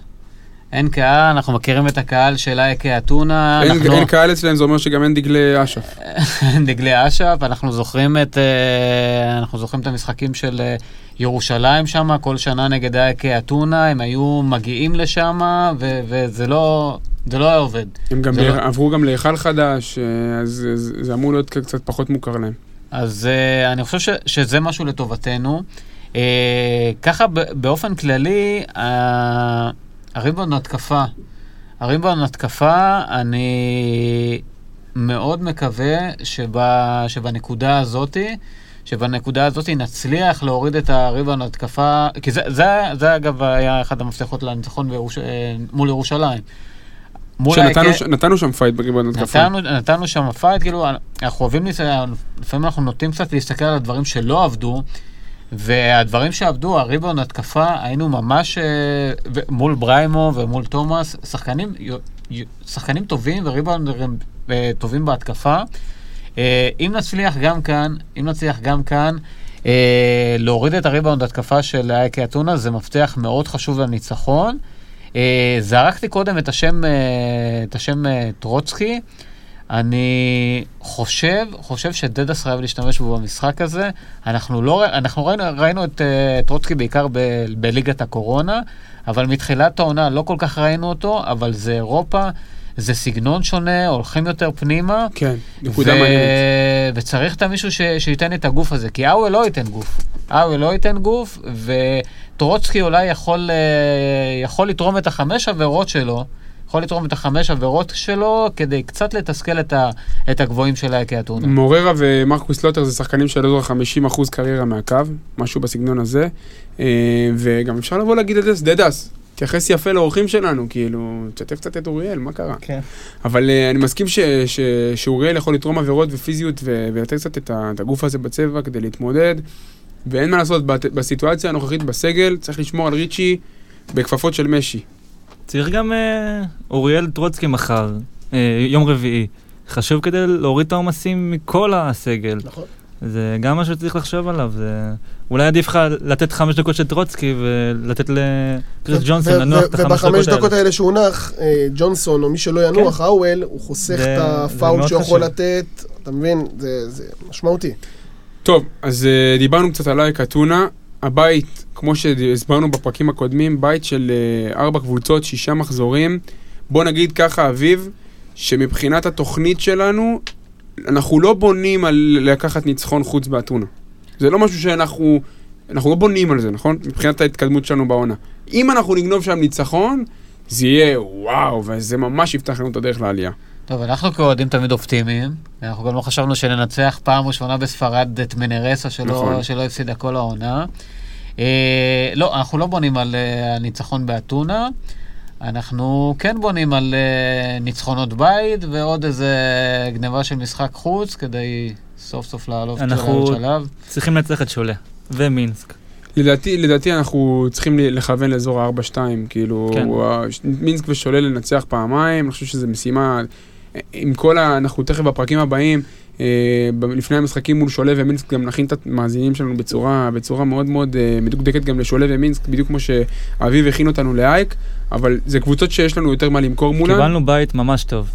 אין קהל, אנחנו מכירים את הקהל של אייקה אתונה.
אין,
אנחנו-
אין קהל אצלם, זה אומר שגם אין דגלי אש"ף. <laughs>
דגלי אש"ף, אנחנו זוכרים את, אה, אנחנו זוכרים את המשחקים של אה, ירושלים שם, כל שנה נגד אייקה אתונה, הם היו מגיעים לשם, ו- וזה לא, זה לא היה עובד.
הם גם
לא-
עברו גם להיכל חדש, אה, אז זה- אמור להיות קצת פחות מוכר להם.
אז אני חושב ש, שזה משהו לטובתנו. ככה באופן כללי, הריבאונד התקפה, הריבאונד התקפה, אני מאוד מקווה שב, שבנקודה הזאתי, שבנקודה הזאתי נצליח להוריד את הריבאונד התקפה, כי זה, זה, זה אגב היה אחד המפתחות לניצחון בירוש, אה, מול ירושלים.
שנתנו ש- נתנו שם fight בריבאונד התקפה.
נתנו, נתנו שם fight, כאילו, אנחנו אוהבים, להס- לפעמים אנחנו נוטים קצת להסתכל על הדברים שלא עבדו, והדברים שעבדו, הריבון התקפה, היינו ממש אה, מול בריימו ומול תומאס, שחקנים, שחקנים טובים וריבון אה, טובים בהתקפה. אה, אם נצליח גם כאן, אם נצליח גם כאן, להוריד את הריבאונד התקפה של אייקי אתונה, זה מפתח מאוד חשוב לניצחון. זרקתי קודם את השם, את השם טרוצקי. אני חושב, חושב שדדס חייב להשתמש בו במשחק הזה. אנחנו לא, אנחנו ראינו, ראינו את אה, טרוצקי בעיקר ב, בליגת הקורונה, אבל מתחילת העונה לא כל כך ראינו אותו, אבל זה אירופה, זה סגנון שונה, הולכים יותר פנימה.
כן, נקודה
ו-
מעניינת.
וצריך את המישהו ש... שייתן את הגוף הזה, כי אאוול לא ייתן גוף. אאוול לא ייתן גוף, וטרוצקי אולי יכול, אה, יכול לתרום את החמש עבירות שלו, יכול לתרום את החמש עבירות שלו, כדי קצת לתסכל את, ה... את הגבוהים של אייקי אתונה.
מוררה ומרקוס לוטר זה שחקנים של אזור ה-50% קריירה מהקו, משהו בסגנון הזה. אה, וגם אפשר לבוא להגיד את זה, דדס, תתייחס יפה לאורחים שלנו, כאילו, תשתף קצת את אוריאל, מה קרה?
כן.
אבל אה, אני מסכים ש, ש, שאוריאל יכול לתרום עבירות ופיזיות ו, ולתת קצת את, ה, את הגוף הזה בצבע כדי להתמודד. ואין מה לעשות, בת- בסיטואציה הנוכחית בסגל, צריך לשמור על ריצ'י בכפפות של משי.
צריך גם אה, אוריאל טרוצקי מחר, אה, יום רביעי. חשוב כדי להוריד את העומסים מכל הסגל.
נכון.
זה גם משהו שצריך לחשוב עליו. זה... אולי עדיף לך לתת חמש דקות של טרוצקי ולתת לקריס ג'ונסון לנוח את החמש
ובחמש
דקות
דקות
האלה.
האלה שהונח, אה, ג'ונסון או מי שלא ינוח, האוול, הוא חוסך את
זה
הפאול שהוא יכול. לתת, אתה מבין? זה זה משמעותי.
טוב, אז דיברנו קצת על אייק אתונה. הבית, כמו שהסברנו בפרקים הקודמים, בית של uh, ארבע קבוצות, שישה מחזורים. בוא נגיד ככה, אביב, שמבחינת התוכנית שלנו, אנחנו לא בונים על לקחת ניצחון חוץ באתונה. זה לא משהו שאנחנו... אנחנו לא בונים על זה, נכון? מבחינת ההתקדמות שלנו בעונה. אם אנחנו נגנוב שם ניצחון, זה יהיה וואו, וזה ממש יפתח לנו את הדרך לעלייה.
טוב, אנחנו כאוהדים תמיד אופטימיים. אנחנו גם לא חשבנו שננצח פעם ראשונה בספרד את מנרסה שלא,
נכון.
שלא הפסידה כל העונה. אה, לא, אנחנו לא בונים על אה, הניצחון באתונה. אנחנו כן בונים על אה, ניצחונות בית ועוד איזה גניבה של משחק חוץ כדי סוף סוף לעלות
אנחנו-
שלב.
צריכים לנצח את שולה. ומינסק.
לדעתי, לדעתי אנחנו צריכים לכוון לאזור ה-4-2, כאילו,
כן.
מינסק ושולל לנצח פעמיים, אני חושב שזו משימה, עם כל ה... אנחנו תכף בפרקים הבאים, לפני המשחקים מול שולל ומינסק, גם נכין את המאזינים שלנו בצורה, בצורה מאוד מאוד אה, מדוקדקת גם לשולל ומינסק, בדיוק כמו שאביב הכין אותנו לאייק, אבל זה קבוצות שיש לנו יותר מה למכור מולן.
קיבלנו בית ממש טוב.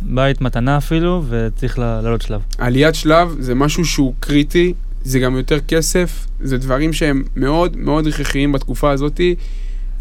בית מתנה אפילו, וצריך ל- לעלות שלב.
עליית שלב זה משהו שהוא קריטי, זה גם יותר כסף, זה דברים שהם מאוד מאוד הכרחיים בתקופה הזאתי.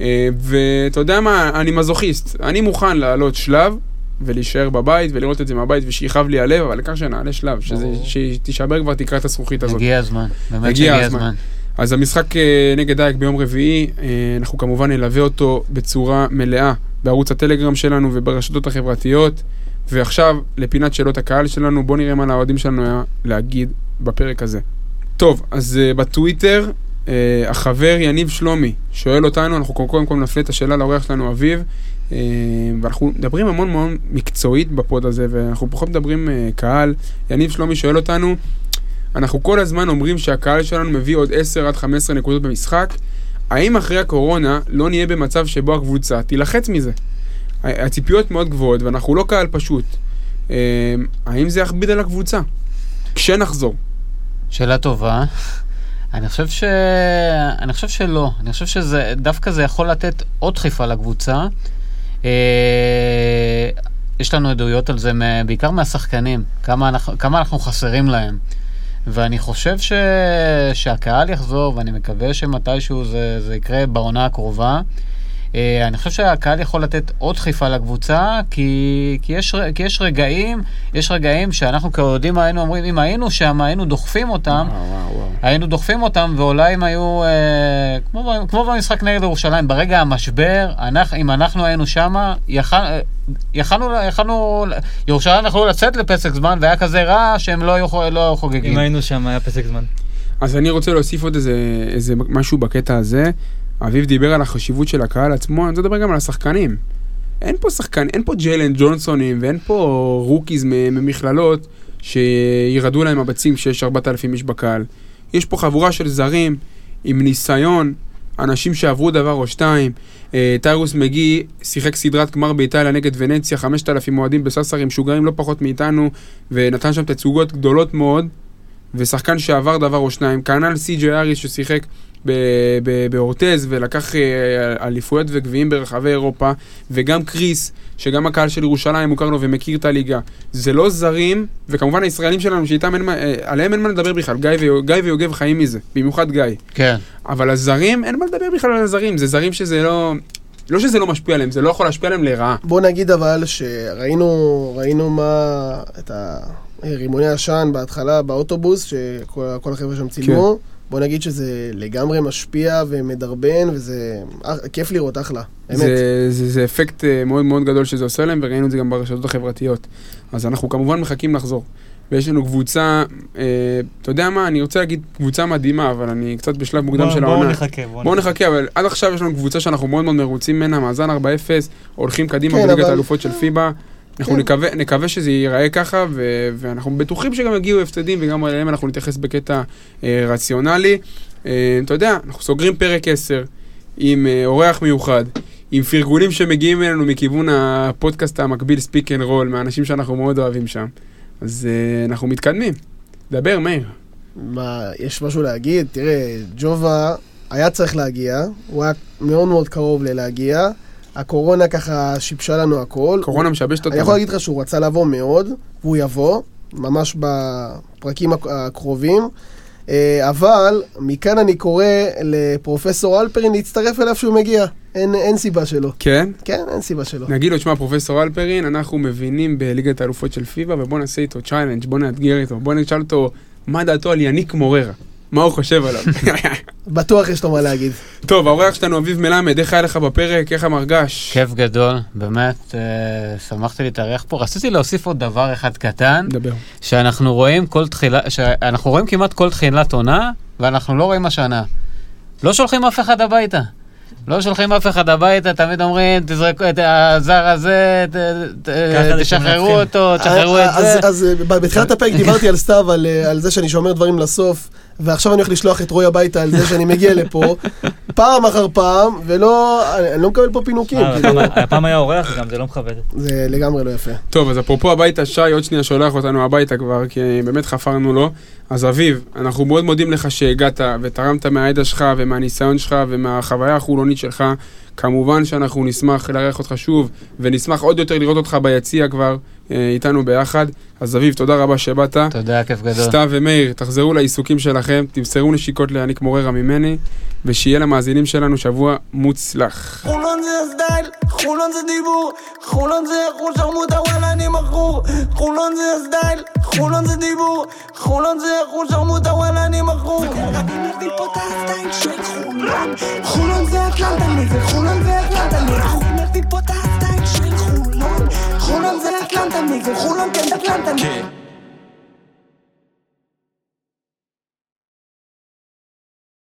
אה, ואתה יודע מה, אני מזוכיסט, אני מוכן לעלות שלב ולהישאר בבית ולראות את זה מהבית ושיכאב לי הלב, אבל העיקר שנעלה שלב. שתישבר כבר תקרת הזכוכית הזאת.
הגיע הזמן, באמת
הגיע הזמן.
הזמן.
אז המשחק אה, נגד דייק ביום רביעי, אה, אנחנו כמובן נלווה אותו בצורה מלאה בערוץ הטלגרם שלנו וברשתות החברתיות. ועכשיו, לפינת שאלות הקהל שלנו, בואו נראה מה לאוהדים שלנו היה להגיד בפרק הזה. טוב, אז uh, בטוויטר, החבר יניב שלומי שואל אותנו, אנחנו קודם כל נפנה את השאלה לאורח שלנו, אביב, ואנחנו מדברים המון מאוד מקצועית בפוד הזה, ואנחנו פחות מדברים uh, קהל. יניב שלומי שואל אותנו, אנחנו כל הזמן אומרים שהקהל שלנו מביא עוד 10 עד 15 נקודות במשחק. האם אחרי הקורונה לא נהיה במצב שבו הקבוצה תילחץ מזה? הציפיות מאוד גבוהות ואנחנו לא קהל פשוט. אה, האם זה יכביד על הקבוצה? כשנחזור.
שאלה טובה. אני חושב ש... אני חושב שלא. אני חושב שזה, דווקא זה יכול לתת עוד דחיפה לקבוצה. אה, יש לנו עדויות על זה, בעיקר מהשחקנים, כמה אנחנו, כמה אנחנו חסרים להם. ואני חושב ש... שהקהל יחזור, ואני מקווה שמתישהו זה, זה יקרה בעונה הקרובה. אה, אני חושב שהקהל יכול לתת עוד דחיפה לקבוצה, כי, כי, יש, כי יש רגעים, יש רגעים שאנחנו כאוהדים היינו אומרים, אם היינו שם, היינו דוחפים אותם,
וואו, וואו.
היינו דוחפים אותם, ואולי הם היו, אה, כמו, כמו במשחק נגד ירושלים, ברגע המשבר, אנחנו, אם אנחנו היינו שם, יכול, אה, יכלנו, יכלנו, ירושלים יכלו לצאת לפסק זמן, והיה כזה רעש שהם לא היו, לא היו חוגגים.
אם היינו שם, היה פסק זמן.
אז אני רוצה להוסיף עוד איזה, איזה משהו בקטע הזה. אביב דיבר על החשיבות של הקהל עצמו, אני רוצה לדבר גם על השחקנים. אין פה שחקן, אין פה ג'יילן ג'ונסונים ואין פה rookies ממכללות שירעדו להם הביצים כשיש 4,000 איש בקהל. יש פה חבורה של זרים עם ניסיון, אנשים שעברו דבר או שתיים. אה, טיירוס מגי שיחק סדרת גמר באיטליה נגד ונציה, 5,000 אוהדים בססרי משוגעים לא פחות מאיתנו, ונתן שם תצוגות גדולות מאוד. ושחקן שעבר דבר או שניים, כנ"ל סי.ג'י אריס ששיחק באורטז ולקח אה, אליפויות וגביעים ברחבי אירופה, וגם קריס, שגם הקהל של ירושלים מוכר לו ומכיר את הליגה. זה לא זרים, וכמובן הישראלים שלנו שאיתם אין מה, אה, עליהם אין מה לדבר בכלל, גיא, ויו- גיא ויוגב חיים מזה, במיוחד גיא.
כן.
אבל הזרים, אין מה לדבר בכלל על הזרים, זה זרים שזה לא... לא שזה לא משפיע עליהם, זה לא יכול להשפיע עליהם לרעה.
בוא נגיד אבל שראינו ראינו מה, את הרימוני עשן בהתחלה באוטובוס, שכל כל החבר'ה שם צילמו. בוא נגיד שזה לגמרי משפיע ומדרבן, וזה אה, כיף לראות, אחלה. באמת.
זה, זה, זה אפקט אה, מאוד מאוד גדול שזה עושה להם, וראינו את זה גם ברשתות החברתיות. אז אנחנו כמובן מחכים לחזור. ויש לנו קבוצה, אה, אתה יודע מה, אני רוצה להגיד קבוצה מדהימה, אבל אני קצת בשלב מוקדם
בואו-
של
בואו
העונה.
נחכה, בואו
בואו נחכה, אבל עד עכשיו יש לנו קבוצה שאנחנו מאוד מאוד מרוצים ממנה, מאזן 4-0, הולכים קדימה
כן,
בליגת
אבל-
האלופות של פיבה. אנחנו
כן.
נקווה, נקווה שזה ייראה ככה, ו- ואנחנו בטוחים שגם יגיעו הפסדים, וגם עליהם אנחנו נתייחס בקטע אה, רציונלי. אה, אתה יודע, אנחנו סוגרים פרק 10 עם אה, אורח מיוחד, עם פרגונים שמגיעים אלינו מכיוון הפודקאסט המקביל Speak and Roll, מהאנשים שאנחנו מאוד אוהבים שם. אז אה, אנחנו מתקדמים. דבר, מאיר.
מה, יש משהו להגיד? תראה, ג'ובה היה צריך להגיע, הוא היה מאוד מאוד קרוב ללהגיע. הקורונה ככה שיבשה לנו הכל.
קורונה משבשת אותנו.
אני יכול להגיד לך שהוא רצה לבוא מאוד, והוא יבוא, ממש בפרקים הק- הקרובים. אה, אבל מכאן אני קורא לפרופסור אלפרין להצטרף אליו שהוא מגיע. אין, אין סיבה שלא.
כן?
כן, אין סיבה שלא.
נגיד לו, שמע, פרופסור אלפרין, אנחנו מבינים בליגת האלופות של פיבה, ובוא נעשה איתו צ'יילנג', בוא נאתגר איתו, בוא נשאל אותו מה דעתו על יניק מוררה. מה הוא חושב עליו. <laughs>
בטוח יש לו מה להגיד.
טוב, האורח שלנו אביב מלמד, איך היה לך בפרק? איך המרגש?
כיף גדול, באמת, אה, שמחתי להתארח פה. רציתי להוסיף עוד דבר אחד קטן,
נדבר.
שאנחנו רואים כל תחילה, שאנחנו רואים כמעט כל תחילת עונה, ואנחנו לא רואים השנה. לא שולחים אף אחד הביתה. לא שולחים אף אחד הביתה, תמיד אומרים, תזרקו את הזר הזה, תשחררו. אותו, תשחררו את
אז-
זה.
אז אה, בתחילת הפרק <laughs> דיברתי על סתיו, על, אה, על זה שאני שומר דברים לסוף, ועכשיו אני הולך לשלוח את רוי הביתה על זה שאני מגיע לפה, פעם אחר פעם, ולא, אני לא מקבל פה פינוקים.
אה,
כאילו,
הפעם- הפעם היה אורח גם, זה לא מכבד.
זה לגמרי לא יפה.
טוב, אז אפרופו הביתה, שי עוד שנייה שולח אותנו הביתה כבר, כי באמת חפרנו לו. אז אביב, אנחנו מאוד מודים לך שהגעת ותרמת מהידע שלך ומהניסיון שלך ומהחוויה החולונית שלך. כמובן שאנחנו נשמח לארח אותך שוב, ונשמח עוד יותר לראות אותך ביציע כבר איתנו ביחד. אז אביב, תודה רבה שבאת.
תודה, כיף גדול.
סתיו ומאיר, תחזרו לעיסוקים שלכם, תמסרו נשיקות להעניק מוררה ממני, ושיהיה למאזינים שלנו שבוע מוצלח.
חולון זה הסטייל, חולון זה דיבור, חולון זה חול שרמוטה וואלה אני מכור חולון זה הסטייל, חולון זה דיבור, חולון זה חול שרמוטה וואלה אני מכור חולון חולון זה אטלנטה נגד חולון זה אטלנטה נגד אני מביא פה את הסטייל של חולון חולון זה אטלנטה נגד חולון כן אטלנטה נגד